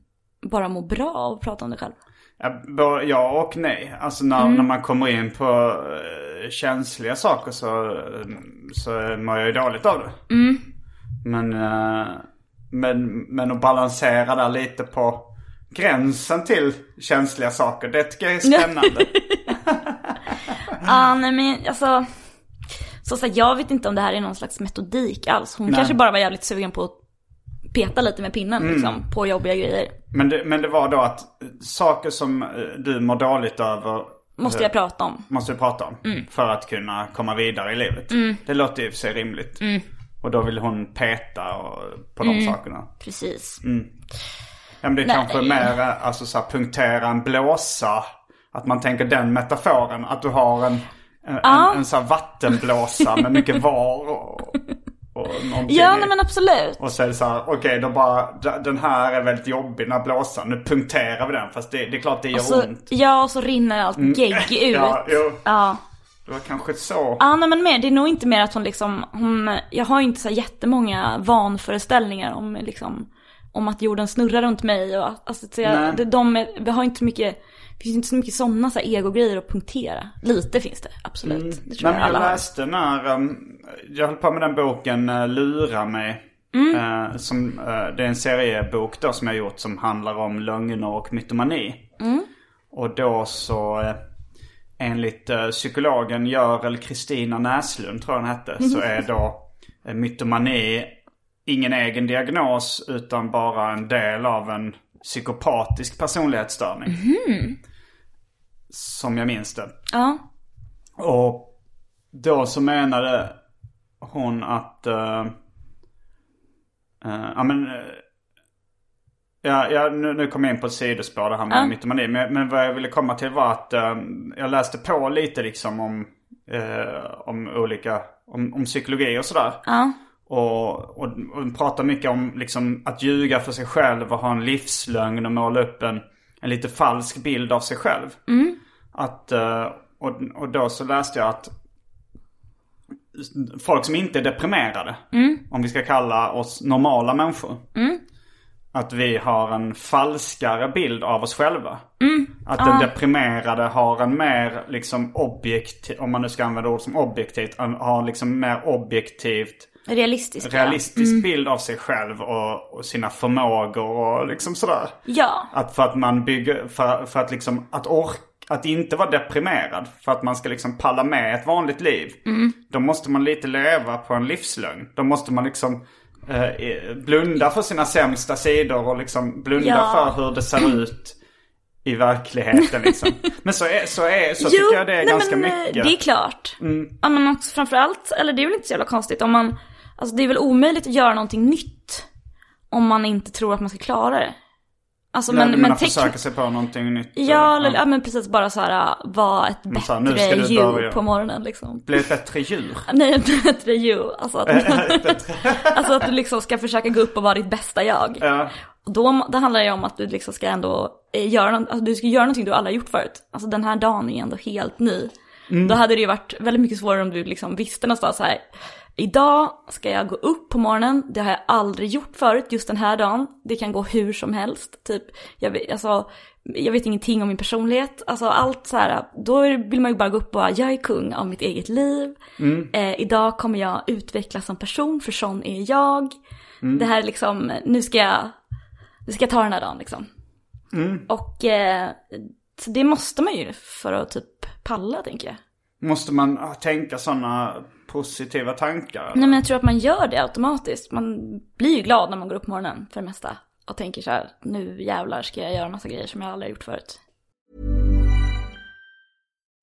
bara mår bra av att prata om dig själv. Ja, och nej. Alltså när, Mm. när man kommer in på eh, känsliga saker så, eh, så mår jag ju dåligt av det. Mm. Men, eh, men, men att balansera där lite på gränsen till känsliga saker, det tycker jag är spännande. <laughs> Ja, nej men alltså. Så, så här, jag vet inte om det här är någon slags metodik alls. Hon Nej. kanske bara var jävligt sugen på att peta lite med pinnen Mm. liksom, på jobbiga grejer. men, det, men det var då att eh, saker som eh, du mår dåligt över Måste jag prata om. måste vi prata om. Mm. För att kunna komma vidare i livet. Det låter och för sig rimligt. Mm. Och då vill hon peta och, på de sakerna. Precis. Ja, men det är Nej. kanske mer eh, alltså, så här, punktera en blåsa. Att man tänker den metaforen. Att du har en, en, en, en så här vattenblåsa med mycket var och, och någonting Ja, nej men absolut. Och så är det så här, okej då bara, den här är väldigt jobbig den här blåsan. Nu punkterar vi den. Fast det, det är klart det gör Och så, ont. ja, och så rinner allt gegg <laughs> ut. Ja, jo. Ja. Det var kanske så. Ja, nej, men mer, det är nog inte mer att hon liksom, hon, jag har inte så jättemånga vanföreställningar om liksom, om att jorden snurrar runt mig och alltså, så jag, det, de, har inte så mycket, finns inte så mycket sådana så egogrejer att punktera. Lite finns det, absolut. Det tror Nej, jag jag alla har. läste när, um, jag höll på med den boken uh, Lura mig. Mm. Eh, som, eh, det är en seriebok då som jag gjort som handlar om lögner och mytomani. Mm. Och då så, eh, enligt uh, psykologen Görel Kristina Näslund tror jag hon hette, så är då uh, mytomani ingen egen diagnos utan bara en del av en psykopatisk personlighetsstörning. Mhm. Som jag minns det. Ja. Och då så menade hon att... eh, eh, ja men... eh, ja, ja nu, nu kom jag in på ett sidospår det här med Ja. mytomani. Men, men vad jag ville komma till var att jag läste på lite liksom om, om olika... Om, om psykologi och sådär. Ja. Och, och, och pratar mycket om liksom att ljuga för sig själv och ha en livslögn och måla upp en, en lite falsk bild av sig själv. Att, eh, och, och då så läste jag att folk som inte är deprimerade, om vi ska kalla oss normala människor. Att vi har en falskare bild av oss själva. Att den deprimerade har en mer liksom objektiv, om man nu ska använda ord som objektivt, har liksom mer objektivt Realistiskt. realistisk bild av sig själv och, och sina förmågor och liksom sådär. Ja. Att för att man bygger, för, för att liksom, att orka, att inte vara deprimerad. För att man ska liksom palla med ett vanligt liv. Då måste man lite leva på en livslögn. Då måste man liksom eh, blunda för sina sämsta sidor och liksom blunda Ja. för hur det ser ut i verkligheten liksom. <laughs> Men så, är, så, är, så tycker jag det är nej, ganska men, eh, mycket. Mm. Det är klart. Ja men också framförallt, eller det är väl inte så jävla konstigt om man, alltså det är väl omöjligt att göra någonting nytt. Om man inte tror att man ska klara det. Alltså men, men, försöka sig på någonting nytt. Ja, eller- eller, ja men precis bara så här äh, vara ett Men här, bättre du djur börja. på morgonen liksom. Bli ett bättre djur. <laughs> Nej, ett bättre djur. Alltså att, <laughs> <laughs> alltså att du liksom ska försöka gå upp och vara ditt bästa jag. Ja. Och då, då handlar det om att du liksom ska ändå eh, göra, alltså du ska göra någonting du aldrig har gjort förut. Alltså den här dagen är ändå helt ny. Då hade det ju varit väldigt mycket svårare om du liksom visste någonstans så här. Idag ska jag gå upp på morgonen, det har jag aldrig gjort förut just den här dagen. Det kan gå hur som helst, typ. Jag vet, alltså, jag vet ingenting om min personlighet, alltså allt så här. Då vill man ju bara gå upp och bara, jag är kung av mitt eget liv. Eh, idag kommer jag utvecklas som person, för sån är jag. Det här är liksom, nu ska jag, nu ska jag ta den här dagen liksom. Och eh, så det måste man ju för att typ palla tänker jag. Måste man ah, tänka sådana positiva tankar? eller? Nej men jag tror att man gör det automatiskt. Man blir ju glad när man går upp på morgonen för det mesta. Och tänker så här, nu jävlar ska jag göra massa grejer som jag aldrig gjort förut.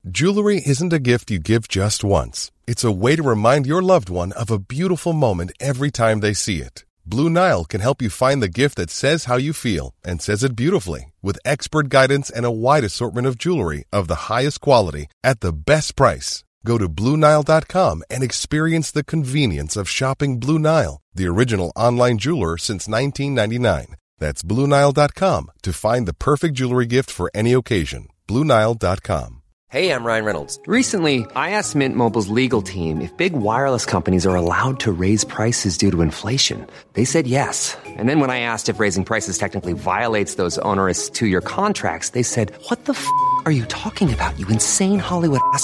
Jewelry isn't a gift you give just once. It's a way to remind your loved one of a beautiful moment every time they see it. Blue Nile can help you find the gift that says how you feel and says it beautifully with expert guidance and a wide assortment of jewelry of the highest quality at the best price. Go to BlueNile.com and experience the convenience of shopping Blue Nile, the original online jeweler since 1999. That's BlueNile.com to find the perfect jewelry gift for any occasion. BlueNile.com. Hey, I'm Ryan Reynolds. Recently, I asked Mint Mobile's legal team if big wireless companies are allowed to raise prices due to inflation. They said yes. And then when I asked if raising prices technically violates those onerous two year contracts, they said, What the f are you talking about, you insane Hollywood ass?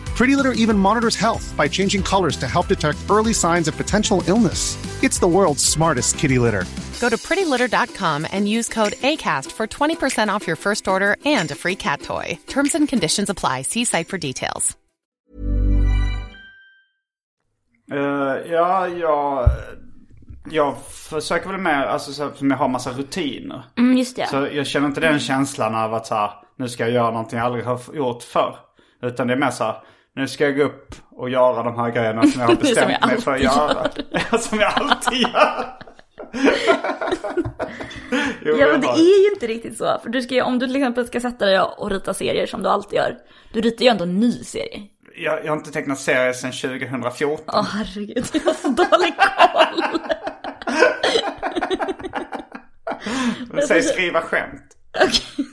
Pretty Litter even monitors health by changing colors to help detect early signs of potential illness. It's the world's smartest kitty litter. Go to prettylitter.com and use code ACAST for 20% off your first order and a free cat toy. Terms and conditions apply. See site for details. Eh, ja, jag, jag försöker väl mer, alltså så, som jag har massa rutiner. Mm, just det. Så jag känner inte den känslan av att så här, nu ska jag göra någonting jag aldrig har gjort förr. Utan det är mer så här, nu ska jag gå upp och göra de här grejerna som jag har <laughs> bestämt jag mig för att göra. <laughs> Som jag alltid gör. <laughs> jo, Ja men det är ju inte riktigt så. För du ska ju, om du till exempel ska sätta dig och rita serier som du alltid gör. Du ritar ju ändå en ny serie. jag, jag har inte tecknat serier sedan 2014. Åh herregud, jag har så dålig koll. Säg skriva skämt. Okej,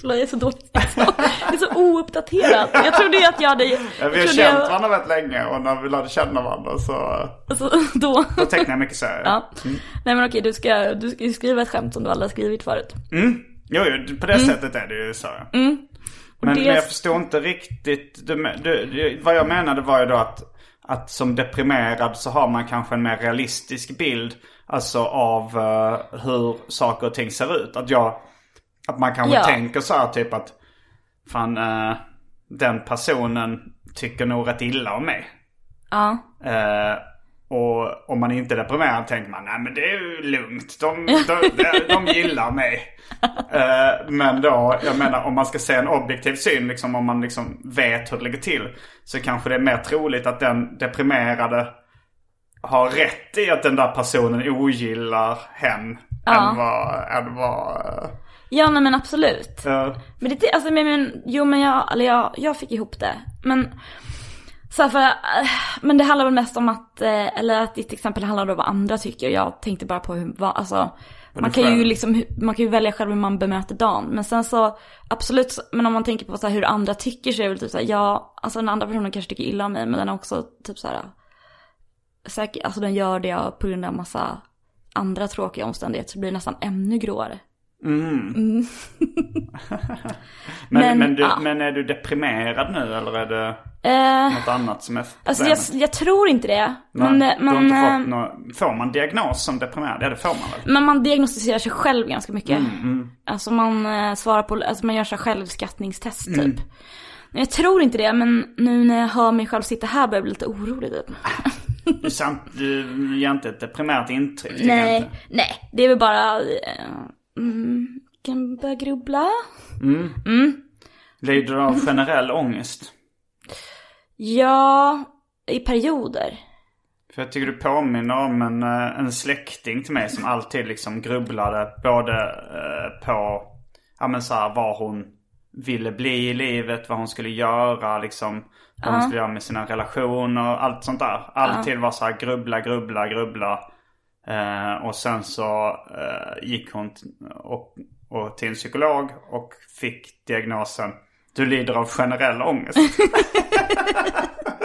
förlåt jag är så dålig. Jag är så ouppdaterad. Jag trodde ju att jag hade... Jag vi har känt jag, varandra väldigt länge och när vi lärde känna varandra så alltså, då... då tecknade jag mycket serier. Ja. Nej men okej, du ska, du ska skriva ett skämt som du aldrig har skrivit förut. Jo, jo, på det sättet är det ju så. Men, Mm. det- men jag förstår inte riktigt. Du, du, du, vad jag menade var ju då att, att som deprimerad så har man kanske en mer realistisk bild. Alltså av eh, hur saker och ting ser ut. Att jag, att man kanske Ja. tänker så här typ att fan eh, den personen tycker nog rätt illa om mig. Ja. Eh, och om man inte är deprimerad tänker man nej men det är ju lugnt. De, de, de, de gillar mig. <laughs> Eh, men då, jag menar om man ska se en objektiv syn, liksom om man liksom vet hur det ligger till. Så kanske det är mer troligt att den deprimerade har rätt i att den där personen ogillar hen. Än vad, än vad... eh, Ja nej men absolut. eh, Men det, alltså men, men jo men jag, eller jag, jag fick ihop det. Men, så för, eh, men det handlar väl mest om att, eh, eller att ditt exempel handlar om vad andra tycker. Jag tänkte bara på hur, vad, alltså, man kan ju liksom, man kan ju välja själv hur man bemöter dagen. Men sen så, absolut, men om man tänker på så hur andra tycker så är det väl typ så här, ja, alltså den andra personen kanske tycker illa om mig, men den är också typ så här, säkert, alltså den gör det på grund av massa andra tråkiga omständigheter så blir det nästan ännu gråare. <laughs> men, Men, men, du, ja. men är du deprimerad nu eller är det Eh, något annat som är Alltså jag, jag tror inte det. Men, men, inte eh, fått nå- får man diagnos som deprimerad? Ja det får man väl? men man diagnostiserar sig själv ganska mycket. Mm, Alltså man eh, svarar på, alltså man gör så självskattningstest typ. Mm. Men jag tror inte det, men nu när jag hör mig själv sitta här börjar jag bli lite orolig typ. <laughs> Du, ger inte ett deprimerat intryck. nej, nej, det är väl bara, eh, mm, kan börja grubbla. Lider du av generell ångest? Ja, i perioder. För jag tycker du påminner om en, eh, en släkting till mig som alltid liksom grubblade både eh, på ja, men så här, vad hon ville bli i livet, vad hon skulle göra, liksom, vad hon skulle göra med sina relationer, allt sånt där. Alltid var så här grubbla, grubbla, grubbla. Eh, och sen så eh, gick hon och, och till en psykolog och fick diagnosen Du lider av generell ångest. <laughs>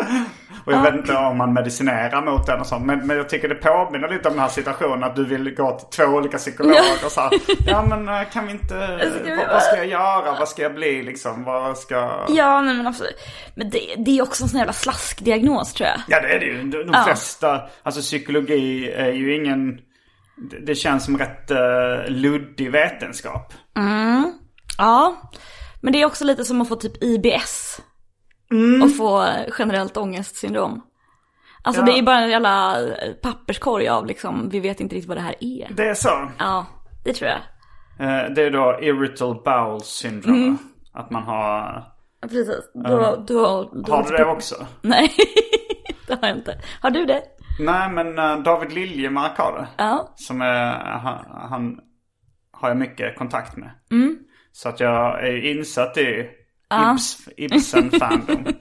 <laughs> Och jag vet inte om man medicinerar mot den och sånt. Men, men jag tycker det påminner lite om den här situationen att du vill gå till två olika psykologer och så här, Ja men eh, kan vi inte, <laughs> vi vad, vad ska jag göra? Vad ska jag bli liksom? Vad ska... Ja, nej, men absolut. Men det, det är också en sån jävla slaskdiagnos tror jag. Ja det är det ju. De, de flesta, alltså psykologi är ju ingen, det, känns som rätt uh, luddig vetenskap. Ja. Men det är också lite som att få typ IBS. Och få generellt ångestsyndrom. Alltså Ja. det är bara en jävla papperskorg av liksom, vi vet inte riktigt vad det här är. Det är så. Ja, det tror jag. Eh, det är då irritable bowel syndrome. Mm. Att man har, Precis. Då, då, då, har du det också? Nej, <laughs> det har jag inte. Har du det? Nej men eh, David Liljemark har det. Ja. Som är, han, han har jag mycket kontakt med. Mm. Så att jag är insatt i Ibs, Ibsen-fandom. <laughs>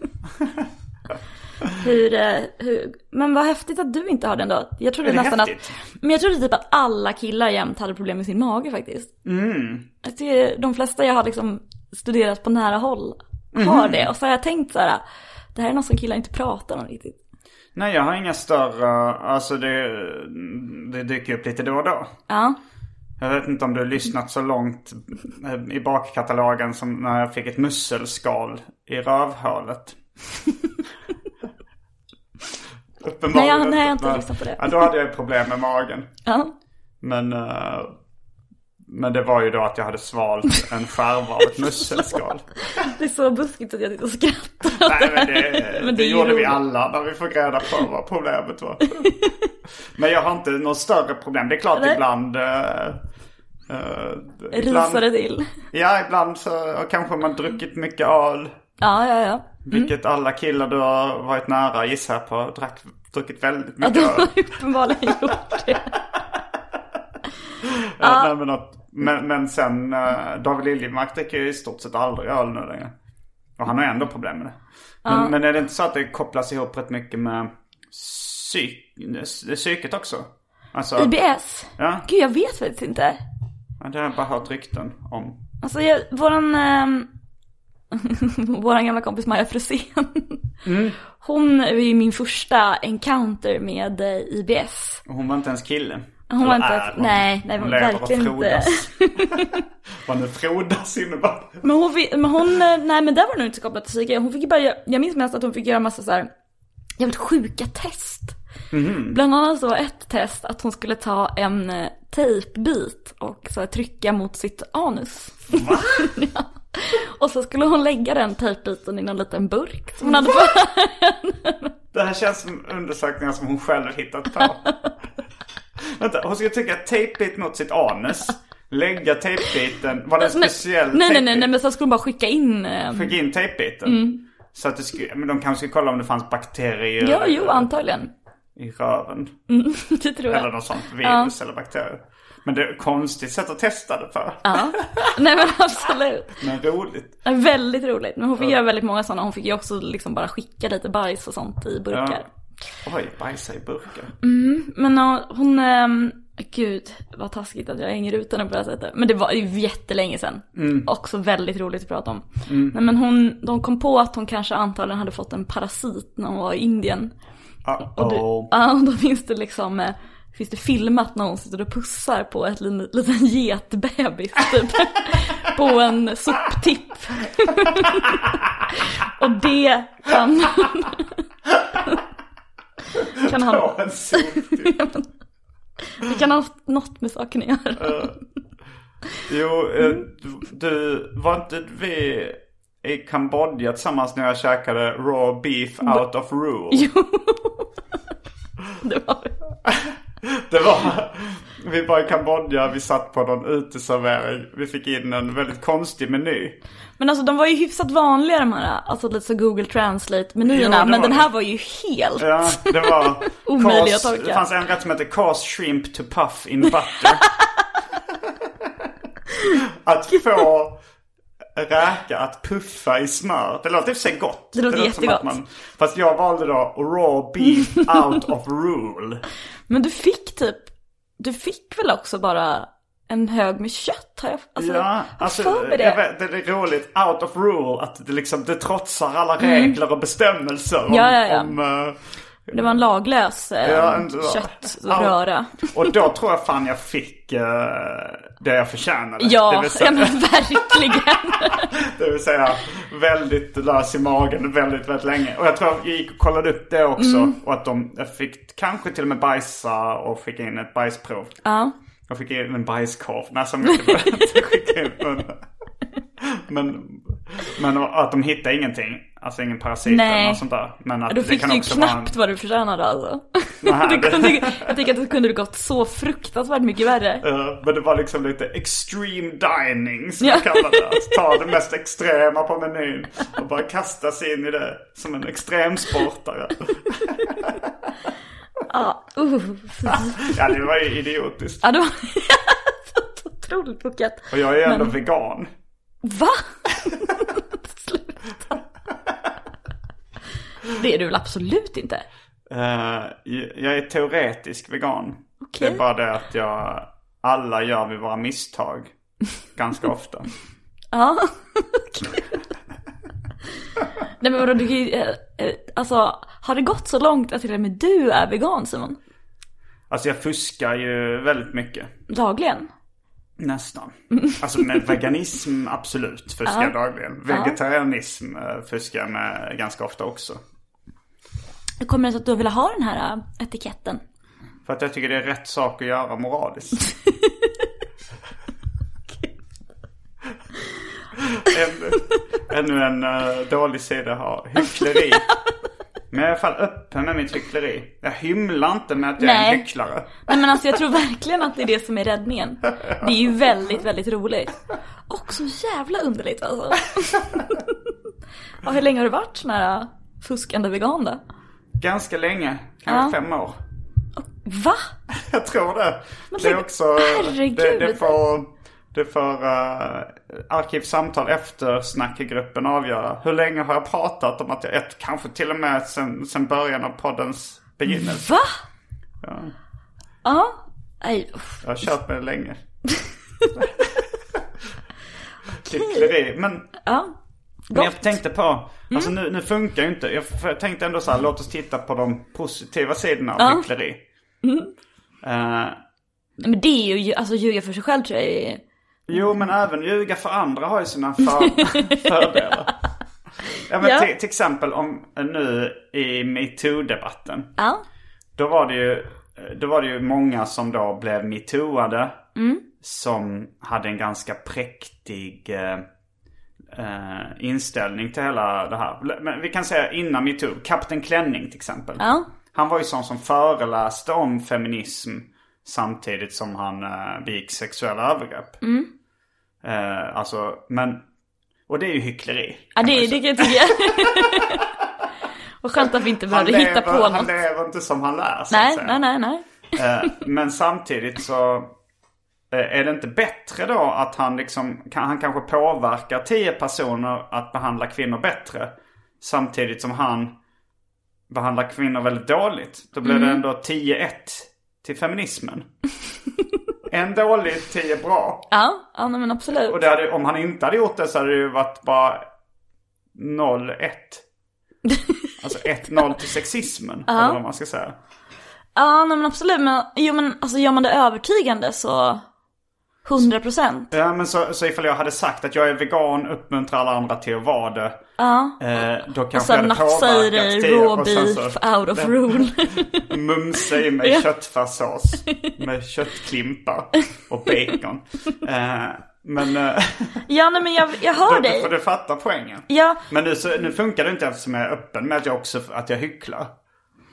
Hur, eh, hur, men vad häftigt att du inte har den då. Jag trodde det nästan häftigt? att, men jag trodde typ att alla killar jämt hade problem med sin mage faktiskt. Mm. Jag tycker de flesta jag har liksom studerat på nära håll har det. Och så har jag tänkt så här, det här är något som killar inte pratar om riktigt. Nej jag har inga större, alltså det, det dyker upp lite då och då. Ja, Jag vet inte om du har lyssnat så långt eh, i bakkatalogen som när jag fick ett musselskal i rövhålet. <laughs> Nej, jag- nej, jag har inte lyssnat på det. Ja, då hade jag problem med magen. ja. Men, eh, men det var ju då att jag hade svalt en skärva av ett musselskal. <laughs> Det är så buskigt att jag sitter och skrattar. Nej men det, Men det, ju gjorde vi roligt. alla när vi fick reda på vad problemet var. <laughs> men jag har inte något större problem. Det är klart Nej. ibland... Uh, Risar det till. Ja, ibland så kanske man druckit mycket öl. Ja, ja, ja. Vilket alla killar du har varit nära gissar på. Drack, druckit väldigt Ja, mycket du öl. har uppenbarligen gjort det. <laughs> Ja. Nej, men, att, men, men sen uh, David Liljemark dricker ju i stort sett aldrig öl nu längre. Och han har ändå problem med det. Men, men är det inte så att det kopplas ihop rätt mycket med psyk, psyket också? Alltså, IBS? Ja. Gud, jag vet faktiskt inte. Ja, det har jag bara hört rykten om. Alltså, jag, våran, ehm, <laughs> våran gamla kompis Maja Frusén. Hon är ju min första encounter med eh, IBS. Och hon var inte ens kille. Hon var inte- är hon? nej, nej, hon verkligen inte. <laughs> Vad nu frodas innebär. Men hon, fick, men hon, eh, nej men där var det nog inte kopplat till psyke. Hon fick ju bara, jag minns mest att hon fick göra massa så här jävligt sjuka test. Bland annat så var ett test att hon skulle ta en eh, tejpbit och så här, trycka mot sitt anus. Va? ja. <laughs> Och så skulle hon lägga den tejpbiten i någon liten burk som hon hade fått. Det här känns som undersökningar som hon själv hittat på. <laughs> Vänta, hon ska trycka tejpbit mot sitt anus. Lägga tejpbiten. Var det en Men- speciell nej, nej, nej, nej, men så skulle hon bara skicka in. Eh, Skicka in tejpbiten. Så att det skulle, men de kanske skulle kolla om det fanns bakterier ja, jo, antagligen. I röven. <laughs> Det tror jag. Eller något sånt virus eller bakterier. Men det är ett konstigt sätt att testa det på. Ja. <laughs> Nej men absolut. Men roligt. Ja, Väldigt roligt. Men hon fick göra väldigt många sådana. Hon fick ju också liksom bara skicka lite bajs och sånt i burkar. Oj, bajsa i burkar. Men ja, hon, ehm, gud vad taskigt att jag hänger ut henne på det här sättet. Men det var ju jättelänge sedan. Också väldigt roligt att prata om. Nej men hon, de kom på att hon kanske antagligen hade fått en parasit när hon var i Indien. Och, Uh-oh. ja, och då finns det liksom, eh, finns det filmat när hon sitter och pussar på ett liten, liten getbebis <laughs> typ. på en soptipp. <laughs> och det kan... <laughs> kan han... På en soptipp. Det kan ha något- med saken att göra. Jo, eh, du, du, var inte vi i Kambodja tillsammans när jag käkade raw beef out of rule? Jo. Det var det. <laughs> Det var, Vi var i Kambodja, vi satt på någon uteservering. Vi fick in en väldigt konstig meny. Men alltså de var ju hyfsat vanliga de här, alltså lite så Google Translate menyerna. Jo, det men den här var ju helt... Ja, det var... <laughs> Omöjliga att cause- tolka. Det fanns en rätt som hette Cause Shrimp to Puff in Butter. <laughs> att få räka att puffa i smör. Det låter i och för sig gott. Det låter som jättegott. att man- Fast jag valde då raw beef <laughs> out of rule. Men du fick typ, du fick väl också bara en hög med kött? Har jag, alltså, ja, alltså för mig det. vet, det är roligt. Out of rule. Att det liksom, det trotsar alla regler och bestämmelser om, Mm. Ja, ja, ja. om eh, Det var en laglös eh, Ja, en- köttröra. Och då tror jag fan jag fick eh, det jag förtjänade. Ja, säga, ja men verkligen. <laughs> det vill säga väldigt lös i magen väldigt, väldigt länge. Och jag tror jag gick och kollade upp det också. Mm. Och att de, jag fick kanske till och med bajsa och skicka in ett bajsprov. ja. Jag fick in en bajskorv. Nej, så mycket behöver jag inte skicka in. Men, men, men att de hittade ingenting. Alltså ingen parasit Nej. eller något sånt där. Men att Då det fick kan du ju också vara knappt vad du förtjänade alltså. <laughs> Nej, <laughs> det det- kunde, jag tycker att det kunde gått så fruktansvärt mycket värre. <laughs> Ja, men det var liksom lite extreme dining som Ja. jag kallar det. Att ta det mest extrema på menyn och bara kasta sig in i det som en extremsportare. Ja, uh. Ja, det var ju idiotiskt. ja det var otroligt puckat. Och jag är ju ändå Men- vegan. Va? Sluta. Det är du väl absolut inte? Eh, jag är teoretisk vegan. Okej. Det är bara det att jag, alla gör vi våra misstag. Ganska <laughs> ofta. Ja, okej. Nej men vadå, du kan ju, eh, eh, alltså har det gått så långt att till och med du är vegan Simon? Alltså jag fuskar ju väldigt mycket. Dagligen? Nästan. <laughs> Alltså med veganism absolut fuskar jag dagligen. Vegetarianism fuskar jag med ganga ofta också. Hur kommer det sig att du vill ha den här eh, etiketten? För att jag tycker det är rätt sak att göra moraliskt. <laughs> ännu, ännu en uh, dålig sida har hyckleri. Men jag är i alla fall öppen med mitt hyckleri. Jag hymlar inte med att jag är Nej. en hycklare. Nej men alltså jag tror verkligen att det är det som är räddningen. Det är ju väldigt, väldigt roligt. Och så jävla underligt alltså. <laughs> Ja, hur länge har du varit sån här eh, fuskande vegan då? Ganska länge, kanske Ja. fem år. Va? <laughs> Jag tror det. Men det är också... herregud. Det, det får, det får uh, Arkivsamtal efter snackgruppen avgöra. Hur länge har jag pratat om att jag... Ett, kanske till och med sen, sen början av poddens begynnelse. Va? Ja, Ja. Uff. jag har kört med det länge. <laughs> Hyckleri. Men, ja. Men jag Gott. tänkte på... Alltså nu, nu funkar ju inte... Jag, tänkte ändå så här, låt oss titta på de positiva sidorna av Ja. hyckleri. Eh, Nej, Men det är ju, alltså ljuga för sig själv tror jag är... Jo, men även ljuga för andra har ju sina <laughs> för, fördelar. Ja, men Ja. Till, till exempel om nu i metoo-debatten. Ja. Då var det ju, då var det ju många som då blev metooade. Som hade en ganska präktig eh, inställning till hela det här. Men vi kan säga innan metoo. Kapten Klänning till exempel. Ja. Han var ju sån som föreläste om feminism samtidigt som han eh, begick sexuella övergrepp. Eh, alltså, men... Och det är ju hyckleri. Ja det, ju det kan jag tycka. <laughs> Och skönt att vi inte behövde hitta på lever, han något. lever inte som han lär Nej, nej, nej, nej. Eh, men samtidigt så är det inte bättre då att han liksom, kan, han kanske påverkar tio personer att behandla kvinnor bättre. Samtidigt som han behandlar kvinnor väldigt dåligt. Då blir Mm. det ändå 10-1 till feminismen. <laughs> en dålig, tio bra. Ja, ja men absolut. Och hade, om han inte hade gjort det så hade det ju varit bara 0-1. <laughs> Alltså 1-0 till sexismen. Eller vad man ska säga. Ja, nej, men absolut. Men, jo, men alltså gör man det övertygande så 100 procent. Ja men så, så ifall jag hade sagt att jag är vegan, uppmuntrar alla andra till att vara det. Ja. Eh, då Och kanske sen jag hade nafsa i dig raw och sen beef så out of rule. <laughs> mumsa i mig köttfärssås med köttklimpar och bacon. Eh, men eh, ja, nej men jag, jag hör <laughs> då, dig. du fatta poängen. Ja, Men nu, så, nu funkar det inte eftersom jag är öppen med att jag också att jag hycklar.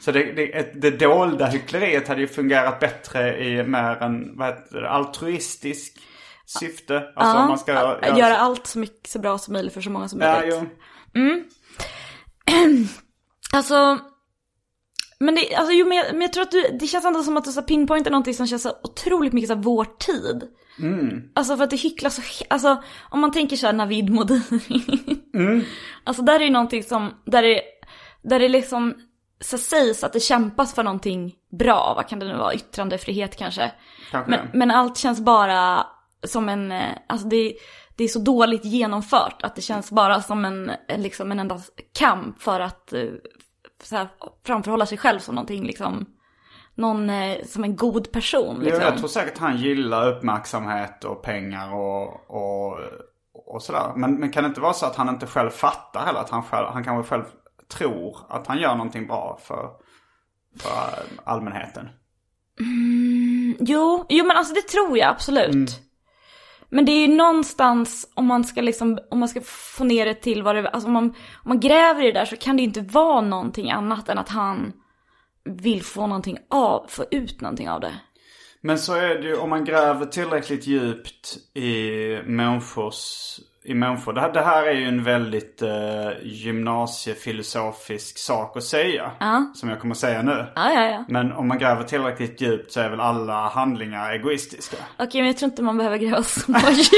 Så det, det, det dolda hyckleriet hade ju fungerat bättre i mer en vad heter det, altruistisk syfte. Alltså ja, man ska att göra allt så mycket så bra som möjligt för så många som Ja, möjligt. jo. <clears throat> Alltså, men det, alltså, jo, men, jag, men jag tror att du, det känns ändå som att du så pinpointar någonting som känns så otroligt mycket så här, vår tid. Alltså för att det hycklas så, alltså om man tänker så här Navid Modiri. <laughs> Alltså där är ju någonting som, där det, där det liksom så sägs att det kämpas för någonting bra, vad kan det nu vara, yttrandefrihet kanske. Kanske Men, men allt känns bara som en, eh, alltså det, det är så dåligt genomfört att det känns bara som en, liksom en enda kamp för att eh, så här, framförhålla sig själv som någonting liksom, någon, eh, som en god person liksom. jag tror säkert han gillar uppmärksamhet och pengar och, och, och sådär. Men, men kan det inte vara så att han inte själv fattar heller? Att han, själv, han kanske själv tror att han gör någonting bra för, för allmänheten. Jo, jo men alltså det tror jag absolut. Men det är ju någonstans, om man ska liksom, om man ska få ner det till vad det, alltså om man, om man gräver i det där så kan det ju inte vara någonting annat än att han vill få någonting av, få ut någonting av det. Men så är det ju om man gräver tillräckligt djupt i människors, i människor. Det här, det här är ju en väldigt eh, gymnasiefilosofisk sak att säga. Som jag kommer att säga nu. Ja, ja, ja. Men om man gräver tillräckligt djupt så är väl alla handlingar egoistiska. Okej, men jag tror inte man behöver gräva så <laughs> djupt.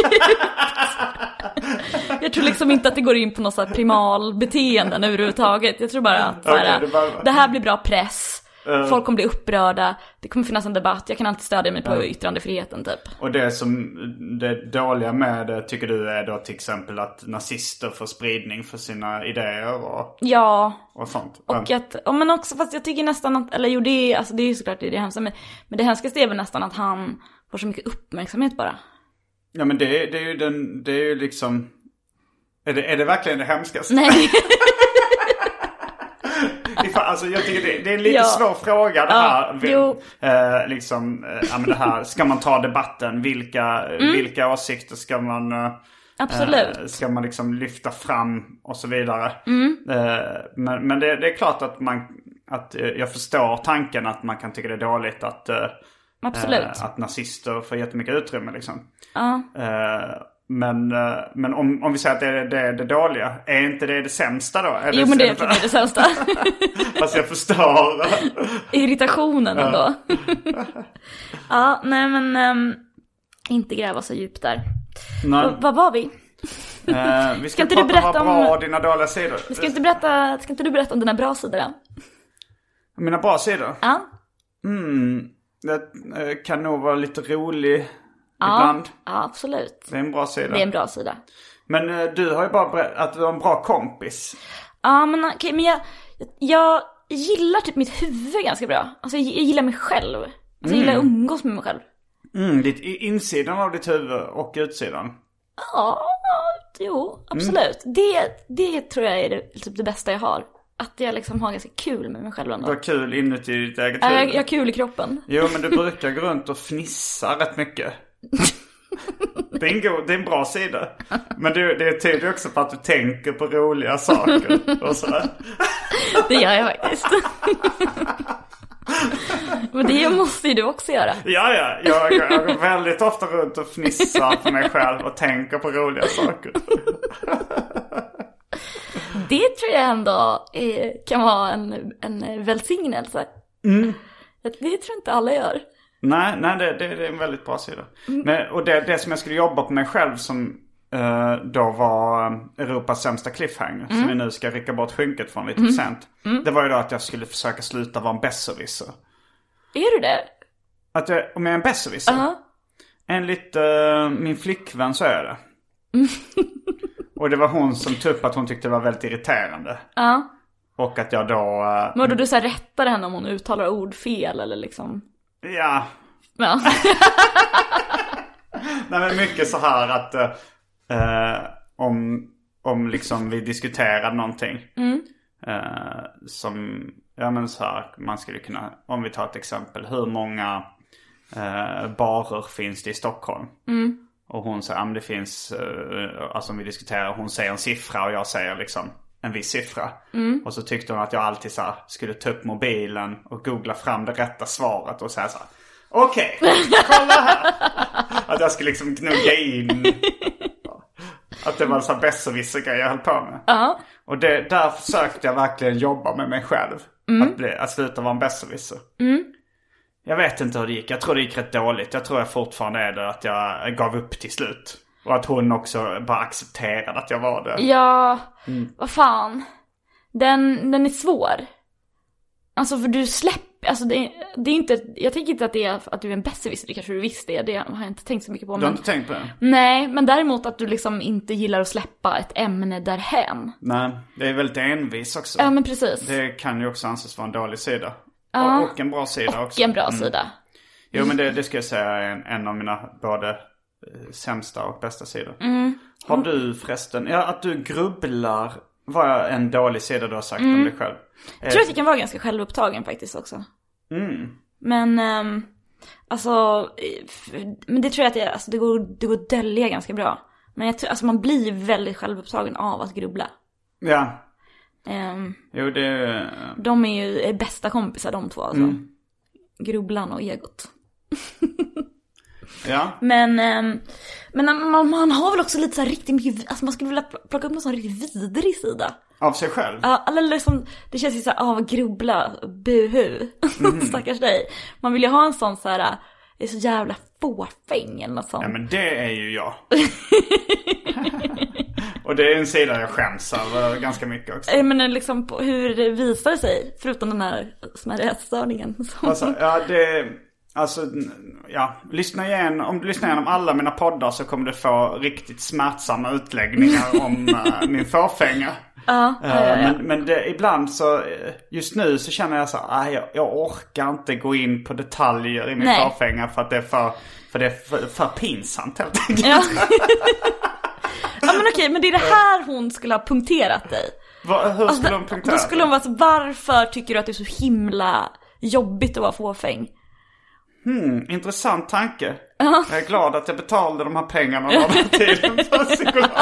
Jag tror liksom inte att det går in på något så här primal beteenden överhuvudtaget. Jag tror bara att så här, det bara- det här blir bra press. Folk kommer bli upprörda, det kommer finnas en debatt, jag kan alltid stödja mig på yttrandefriheten typ. Och det som det dåliga med det tycker du är då till exempel att nazister får spridning för sina idéer och, Ja, och sånt. och att, ja, men också fast jag tycker nästan att, eller jo det alltså det är ju såklart det, är det hemska, men, men det hemskaste är väl nästan att han får så mycket uppmärksamhet bara. Ja men det, är- det är ju den, det är ju liksom är det, är det verkligen det hemskaste? Nej, <laughs> Alltså jag tycker det, det är en lite Ja. svår fråga det Ja, här. jo. Eh, liksom, eh, ja men det här, ska man ta debatten? Vilka, vilka åsikter ska man... eh, Mm. absolut. Eh, ska man liksom lyfta fram och så vidare. Mm. Eh, men men det, det är klart att man att eh, jag förstår tanken att man kan tycka det är dåligt att, eh, Absolut. eh, att nazister får jättemycket utrymme liksom. Ja. Eh, men eh, men om, om vi säger att det är det, är det dåliga, är inte det det sämsta då? Är Jo men det är är för mig det sämsta. <laughs> Fast jag förstår. Irritationen ändå. <laughs> ja, nej men ehm, inte gräva så djupt där. Vad var vi? Eh, vi <laughs> ska, inte du prata berätta om vad bra och dina dåliga sidor. Ska inte, berätta, ska inte du berätta om dina bra sidor då? Mina bra sidor? Ja. Mm, det eh, kan nog vara lite rolig Ja, ibland. ja absolut. Det är en bra sida. Det är en bra sida. Men eh, du har ju bara berättat att du var en bra kompis. Ja men okej, men jag, jag gillar typ mitt huvud ganska bra. Alltså jag, gillar mig själv. Alltså, jag gillar att umgås med mig själv. Mm, ditt, insidan av ditt huvud och utsidan. Ja, jo, absolut. Det, det tror jag är det, typ det bästa jag har. Att jag liksom har ganska kul med mig själv Du ändå. har kul inuti ditt eget huvud. jag, jag har kul i kroppen. Jo, men du brukar gå runt och fnissa rätt mycket. <laughs> Det är en, god, det är en bra sida. Men det, det tyder också på att du tänker på roliga saker och sådär. <laughs> Det gör jag faktiskt. <laughs> Men det måste ju du också göra. Ja, ja. Jag, jag går väldigt ofta runt och fnissar för mig själv och tänker på roliga saker. Det tror jag ändå eh, kan vara en, en välsignelse. Det tror inte alla gör. Nej, nej det, det, det är en väldigt bra sida. Men, och det, det som jag skulle jobba på mig själv som eh, då var eh, Europas sämsta cliffhanger. Som vi nu ska rycka bort skynket från lite för sent. Det var ju då att jag skulle försöka sluta vara en besserwisser. Är du det? Att jag, om jag är en besserwisser? Ja. Enligt eh, min flickvän så är jag det. <laughs> och det var hon som tog upp att hon tyckte det var väldigt irriterande. Ja. Och att jag då, eh, Men då du så här rättar henne om hon uttalar ord fel eller liksom? Ja, Ja. <laughs> Nej men mycket så här att eh, om, om liksom vi diskuterar någonting. Eh, som, ja men så här, man skulle kunna, om vi tar ett exempel. Hur många eh, barer finns det i Stockholm? Och hon säger, ja men det finns, eh, alltså om vi diskuterar, hon säger en siffra och jag säger liksom en viss siffra. Och så tyckte hon att jag alltid så här, skulle ta upp mobilen och googla fram det rätta svaret och säga så här. Okej, kolla här. <laughs> Att jag skulle liksom gnugga in. Att det var här besserwisser-grej jag höll på med. Ja. Och det, där försökte jag verkligen jobba med mig själv. Att, bli, att sluta vara en besserwisser. Jag vet inte hur det gick. Jag tror det gick rätt dåligt. Jag tror jag fortfarande är det att jag gav upp till slut. Och att hon också bara accepterade att jag var det. Ja, vad fan. Den, den är svår. Alltså för du släpper, alltså det, det är inte, jag tänker inte att det är att du är en besserwisser, det kanske du visste är, det har jag inte tänkt så mycket på. Du har Men, inte tänkt på det? nej, men däremot att du liksom inte gillar att släppa ett ämne därhän. Nej, det är väldigt envis också. Ja men precis. Det kan ju också anses vara en dålig sida. Ja. Och, och en bra sida och också. en bra Mm. sida. Jo men det, det ska jag säga är en, en av mina både sämsta och bästa sidor. Mm. Har du förresten, ja att du grubblar var en dålig sida du har sagt Mm. om dig själv. Jag tror att jag kan vara ganska självupptagen faktiskt också. Mm. Men, um, alltså, eh, men det tror jag att det, alltså, det, går, det går att dölja ganska bra. Men jag tror, alltså man blir väldigt självupptagen av att grubbla. Ja, Ehm, jo det... de är ju bästa kompisar de två alltså. Mm. Grubblan och egot. <laughs> Ja. Men, ehm, men man, man har väl också lite så här riktigt mycket, alltså man skulle vilja pl- plocka upp någon sån riktigt vidrig sida. Av sig själv? Ja, eller liksom, det känns ju såhär, ah vad grubbla, buhu, <laughs> stackars dig. Man vill ju ha en sån så här, "Ah, är så jävla fåfäng eller något sånt. Ja men det är ju jag. <laughs> och det är en sida jag skäms över ganska mycket också. Jag menar liksom hur det visar sig, förutom den här smärre ätstörningen. som- Alltså, ja det... Alltså, ja. Lyssna igen. Om du lyssnar igenom alla mina poddar så kommer du få riktigt smärtsamma utläggningar <laughs> om uh, min fåfänga. Ja, ja, Eh, ja, ja. Men, men det, ibland så, eh, just nu så känner jag så här, "Ah, jag, jag orkar inte gå in på detaljer i min Nej. fåfänga för att det är för, för, det är för, för pinsamt helt enkelt. Ja. <laughs> ja men okej, men det är det här hon skulle ha punkterat dig. Va, hur Alltså, skulle de punktera? Då skulle hon vara så, varför tycker du att det är så himla jobbigt att vara fåfäng? Hmm, intressant tanke. Jag är glad att jag betalade de här pengarna den tiden för en psykolog. <laughs>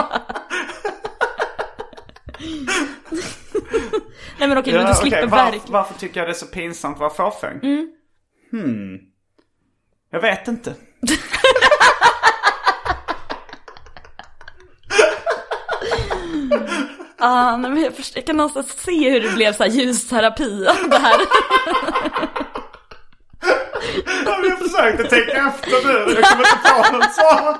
Nej men okej, men du slipper okej, verkligen. varför, tycker jag det är så pinsamt att vara fåfäng? Hmm. Jag vet inte. <laughs> Ah, nej, men jag, först, jag kan någonstans se hur det blev så här ljusterapi av det här. <laughs> Jag försökte tänka efter nu. Jag kommer inte på något svar.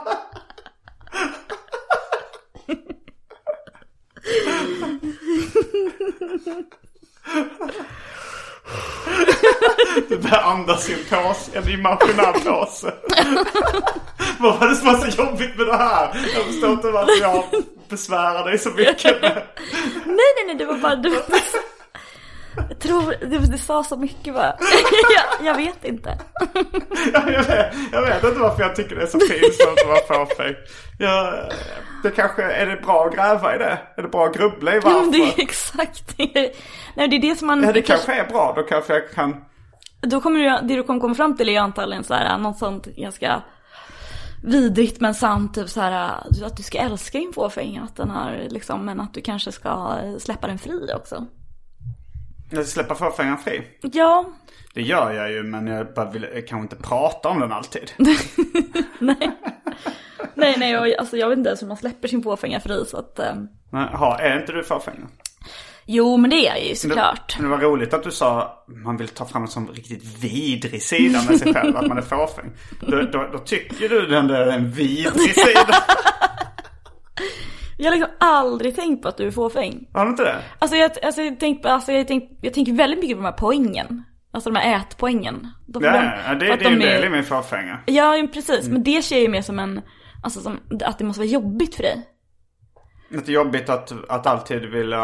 Du börjar andas i en påse, en imaginär påse. Vad var det som var så jobbigt med det här? Jag förstår inte varför jag besvärar dig så mycket. med- nej, nej, nej, det var bara du. Jag tror, det, det sa så mycket bara. <laughs> jag, jag vet inte. Ja, jag, vet, jag vet inte varför jag tycker det är så pinsamt att vara fåfäng. Jag, det kanske, är det bra att gräva i det? Är det bra att grubbla i varför? Det är exakt det. Nej, det är det som man... Ja, det kanske är bra. Då kanske jag kan... Då kommer du, det du kommer komma fram till är antagligen så här, något sånt ganska vidrigt men sant, typ så här, att du ska älska din fåfäng, att den har liksom, men att du kanske ska släppa den fri också. Jag släppa fåfängan fri. Ja, Det gör jag ju, men jag bara vill jag kanske inte prata om den alltid. <laughs> nej. nej, nej, jag, alltså jag vet inte ens hur man släpper sin fåfänga fri så att, eh, Men, ha, är inte du fåfänga? jo men det är jag ju såklart. Men det var roligt att du sa man vill ta fram en sån riktigt vidrig sida med sig själv, att man är fåfäng. Då, då, då tycker du den där är en vidrig <laughs> sida. Jag har liksom aldrig tänkt på att du är fåfäng. Har du inte det? Alltså jag, alltså jag, tänk, alltså jag, tänk, jag tänker väldigt mycket på de här poängen. Alltså de här ätpoängen. De, Ja, de- det, att det är ju en de del i min fåfänga. Ja, precis. Mm. Men det ser jag ju mer som en, alltså som, att det måste vara jobbigt för dig. Lite jobbigt att, att alltid vilja...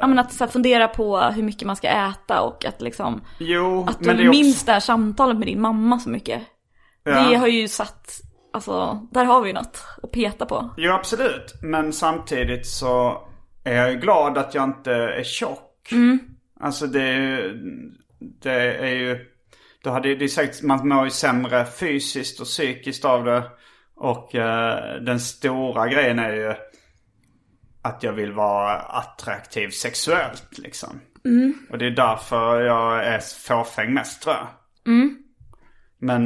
Ja men att så här, fundera på hur mycket man ska äta och att liksom, Jo, att men det du är minns också... det här samtalet med din mamma så mycket. Ja. Det har ju satt, alltså, där har vi något att peta på. Jo, absolut. Men samtidigt så är jag glad att jag inte är tjock. Alltså det, är ju- det är ju... Då hade det är säkert, man mår ju sämre fysiskt och psykiskt av det. Och eh, den stora grejen är ju att jag vill vara attraktiv sexuellt liksom. Och det är därför jag är fåfäng mest tror jag. Eh, men,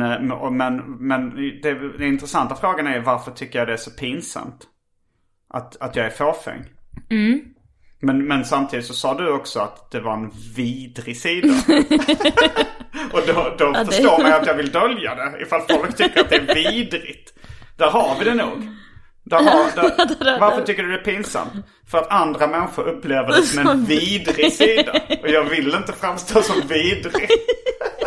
men, men det, den intressanta frågan är varför tycker jag det är så pinsamt? Att, att jag är fåfäng. Men, men samtidigt så sa du också att det var en vidrig sida. <laughs> Och då, då det- förstår man ju att jag vill dölja det. Ifall folk tycker att det är vidrigt. Där har vi det nog. Där har, där, <laughs> varför tycker du det är pinsamt? För att andra människor upplever det som en vidrig sida. Och jag vill inte framstå som vidrig. <laughs>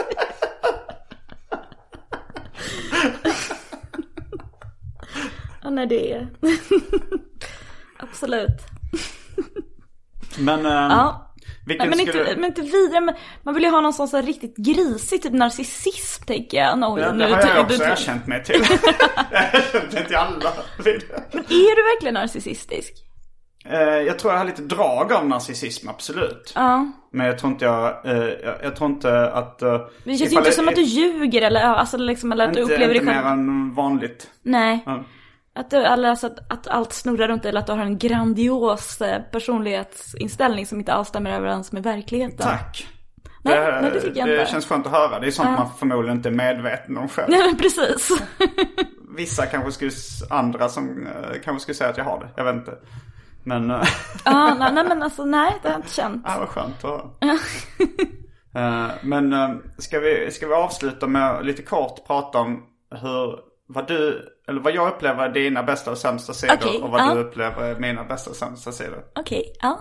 Ja, nej det är... <laughs> Absolut. Men, eh, Ja. vilken Nej, men, skulle... inte, men inte vidare, men man vill ju ha någon sån så här riktigt grisig, typ narcissism tänker jag. No, Ja, nu det har jag också du- erkänt mig till. <laughs> erkänt mig till alla. Men är du verkligen narcissistisk? Eh, jag tror jag har lite drag av narcissism, absolut. Ja. Men jag tror inte jag, eh, jag, jag tror inte att... Men det känns ju inte det- som att du ljuger eller, alltså, liksom, eller att du Inte, upplever inte dig mer själv. än vanligt. Nej. Ja. Att, du, alltså att, att allt snurrar runt eller att du har en grandios eh, personlighetsinställning som inte alls stämmer överens med verkligheten. Tack. Nej, nej, det tycker jag det inte. känns skönt att höra. Det är sånt Ja. man förmodligen inte är medveten om själv. Nej men precis. <laughs> Vissa kanske skulle, andra som eh, kanske skulle säga att jag har det. Jag vet inte. Men, eh, <laughs> ja, nej, nej men alltså nej, det har jag inte känt. ja vad skönt att. <laughs> Eh, Men ska vi, ska vi avsluta med att lite kort prata om hur, vad du, eller vad jag upplever är dina bästa och sämsta sidor Okej, och vad ja. du upplever är mina bästa och sämsta sidor. Okej, ja.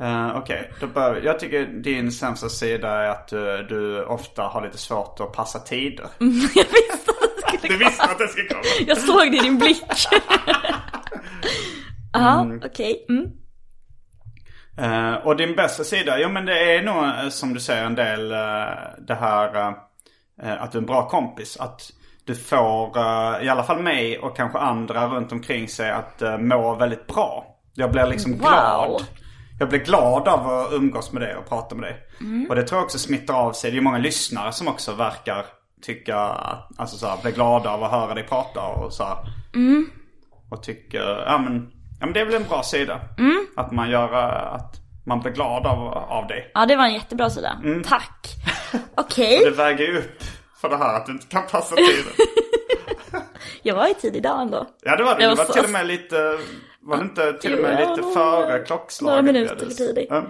Uh, Okej, då börjar vi. Jag tycker din sämsta sida är att du, du ofta har lite svårt att passa tider. <laughs> Jag visste att det skulle Du visste att det skulle komma. Jag såg det i din blick. <laughs> Ja, okej. Mm. Eh, och din bästa sida, jo men det är nog eh, som du säger en del eh, det här eh, att du är en bra kompis. Att du får, eh, i alla fall mig och kanske andra runt omkring sig att uh, må väldigt bra. Jag blir liksom Wow. glad. Jag blir glad av att umgås med dig och prata med dig. Och det tror jag också smittar av sig. Det är många lyssnare som också verkar tycka, att- alltså så här, blir glada av att höra dig prata och så här. Och tycker, ja men, ja men det är väl en bra sida. Att man gör, eh, att man blir glad av, av dig. Ja, det var en jättebra sida. Tack. <laughs> Okej, Det väger ju upp för det här att du inte kan passa tiden. <laughs> jag var i tid idag ändå. Ja det var. Jag Det var till och med lite, var det inte till och med lite före klockslaget? några minuter för tidigt. Ja.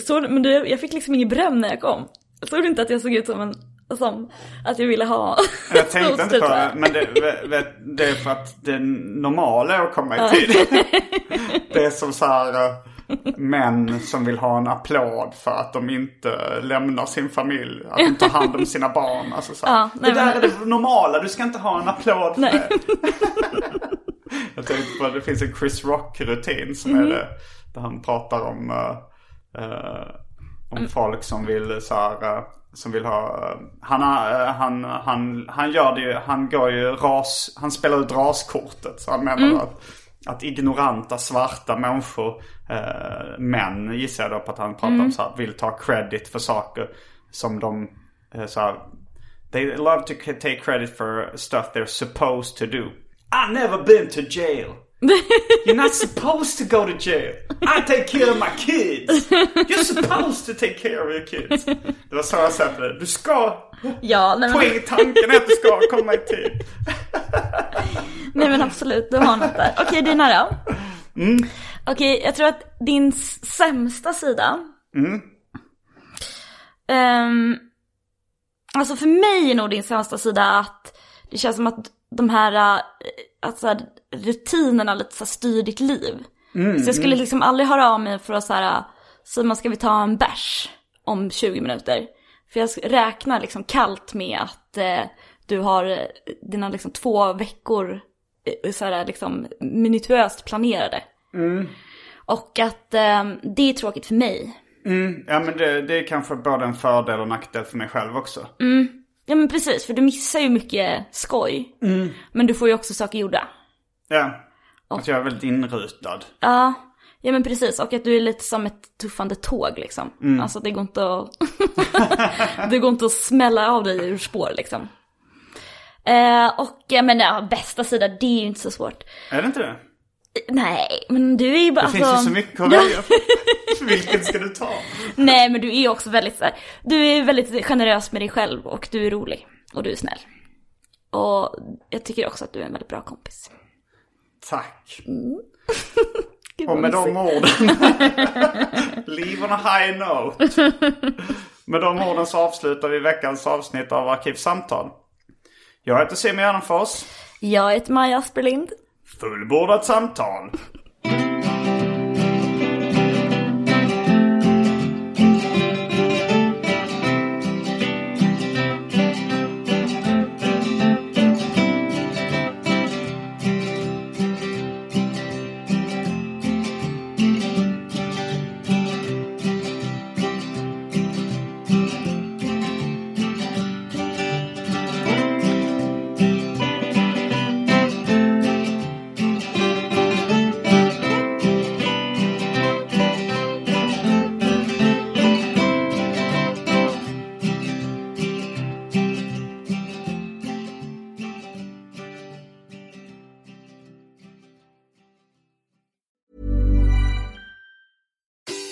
Så, men du, jag fick liksom ingen beröm när jag kom. Såg du inte att jag såg ut som en, som att jag ville ha Jag tänkte inte på det, jag. men det, <laughs> det är för att det normala är att komma i tid. <laughs> Det är som så här eh, män som vill ha en applåd för att de inte lämnar sin familj. Att de tar hand om sina barn. Alltså så. Ja, nej, det där men- är det normala, du ska inte ha en applåd för Nej. det. <laughs> Jag tänkte på att det finns en Chris Rock-rutin som Mhm. är det. Där han pratar om, eh, eh, om Mm. folk som vill så här, eh, som vill ha, han, han, han, han gör det ju, han går ju ras, han spelar ut raskortet. Så han menar Mm. att, att ignoranta svarta människor, eh, män gissar jag då på att han pratar Mm. om så här, vill ta credit för saker som de, eh, så här, They love to take credit for stuff they're supposed to do. I've never been to jail. <laughs> You're not supposed to go to jail. I take care of my kids. You're supposed to take care of your kids. Det var så jag sa det. Du ska... Ja, nej men, Poäng, tanken är att du ska komma i tid. <laughs> nej men absolut, du har något där. Okej, dina då? Okej, jag tror att din sämsta sida. Ehm, alltså för mig är nog din sämsta sida att det känns som att de här, eh, att så här, rutinerna lite så här styr ditt liv. så jag skulle liksom aldrig höra av mig för att så här, Simon ska vi ta en bärs om 20 minuter? För jag räknar liksom kallt med att eh, du har dina liksom två veckor så här, liksom minutiöst planerade. Och att eh, det är tråkigt för mig. Ja men det, det är kanske både en fördel och nackdel för mig själv också. Ja men precis, för du missar ju mycket skoj. Men du får ju också saker gjorda. Ja. Att jag är väldigt inrutad. Ja, ja men precis. Och att du är lite som ett tuffande tåg liksom. Alltså det går inte att... <laughs> det går inte att smälla av dig ur spår liksom. Eh, och ja, men ja, bästa sida, det är ju inte så svårt. Är det inte det? Nej, men du är ju bara Det finns ju alltså- så mycket att välja på. <laughs> Vilken ska du ta? <laughs> Nej, men du är ju också väldigt så här, du är väldigt generös med dig själv och du är rolig. Och du är snäll. Och jag tycker också att du är en väldigt bra kompis. Tack. <laughs> Gud, Och med de orden. Leave on a high note. Med de orden så avslutar vi veckans avsnitt av Arkivsamtal. Jag heter Simon Gärdenfors. Jag heter Maja Asperlind. Fullbordat samtal.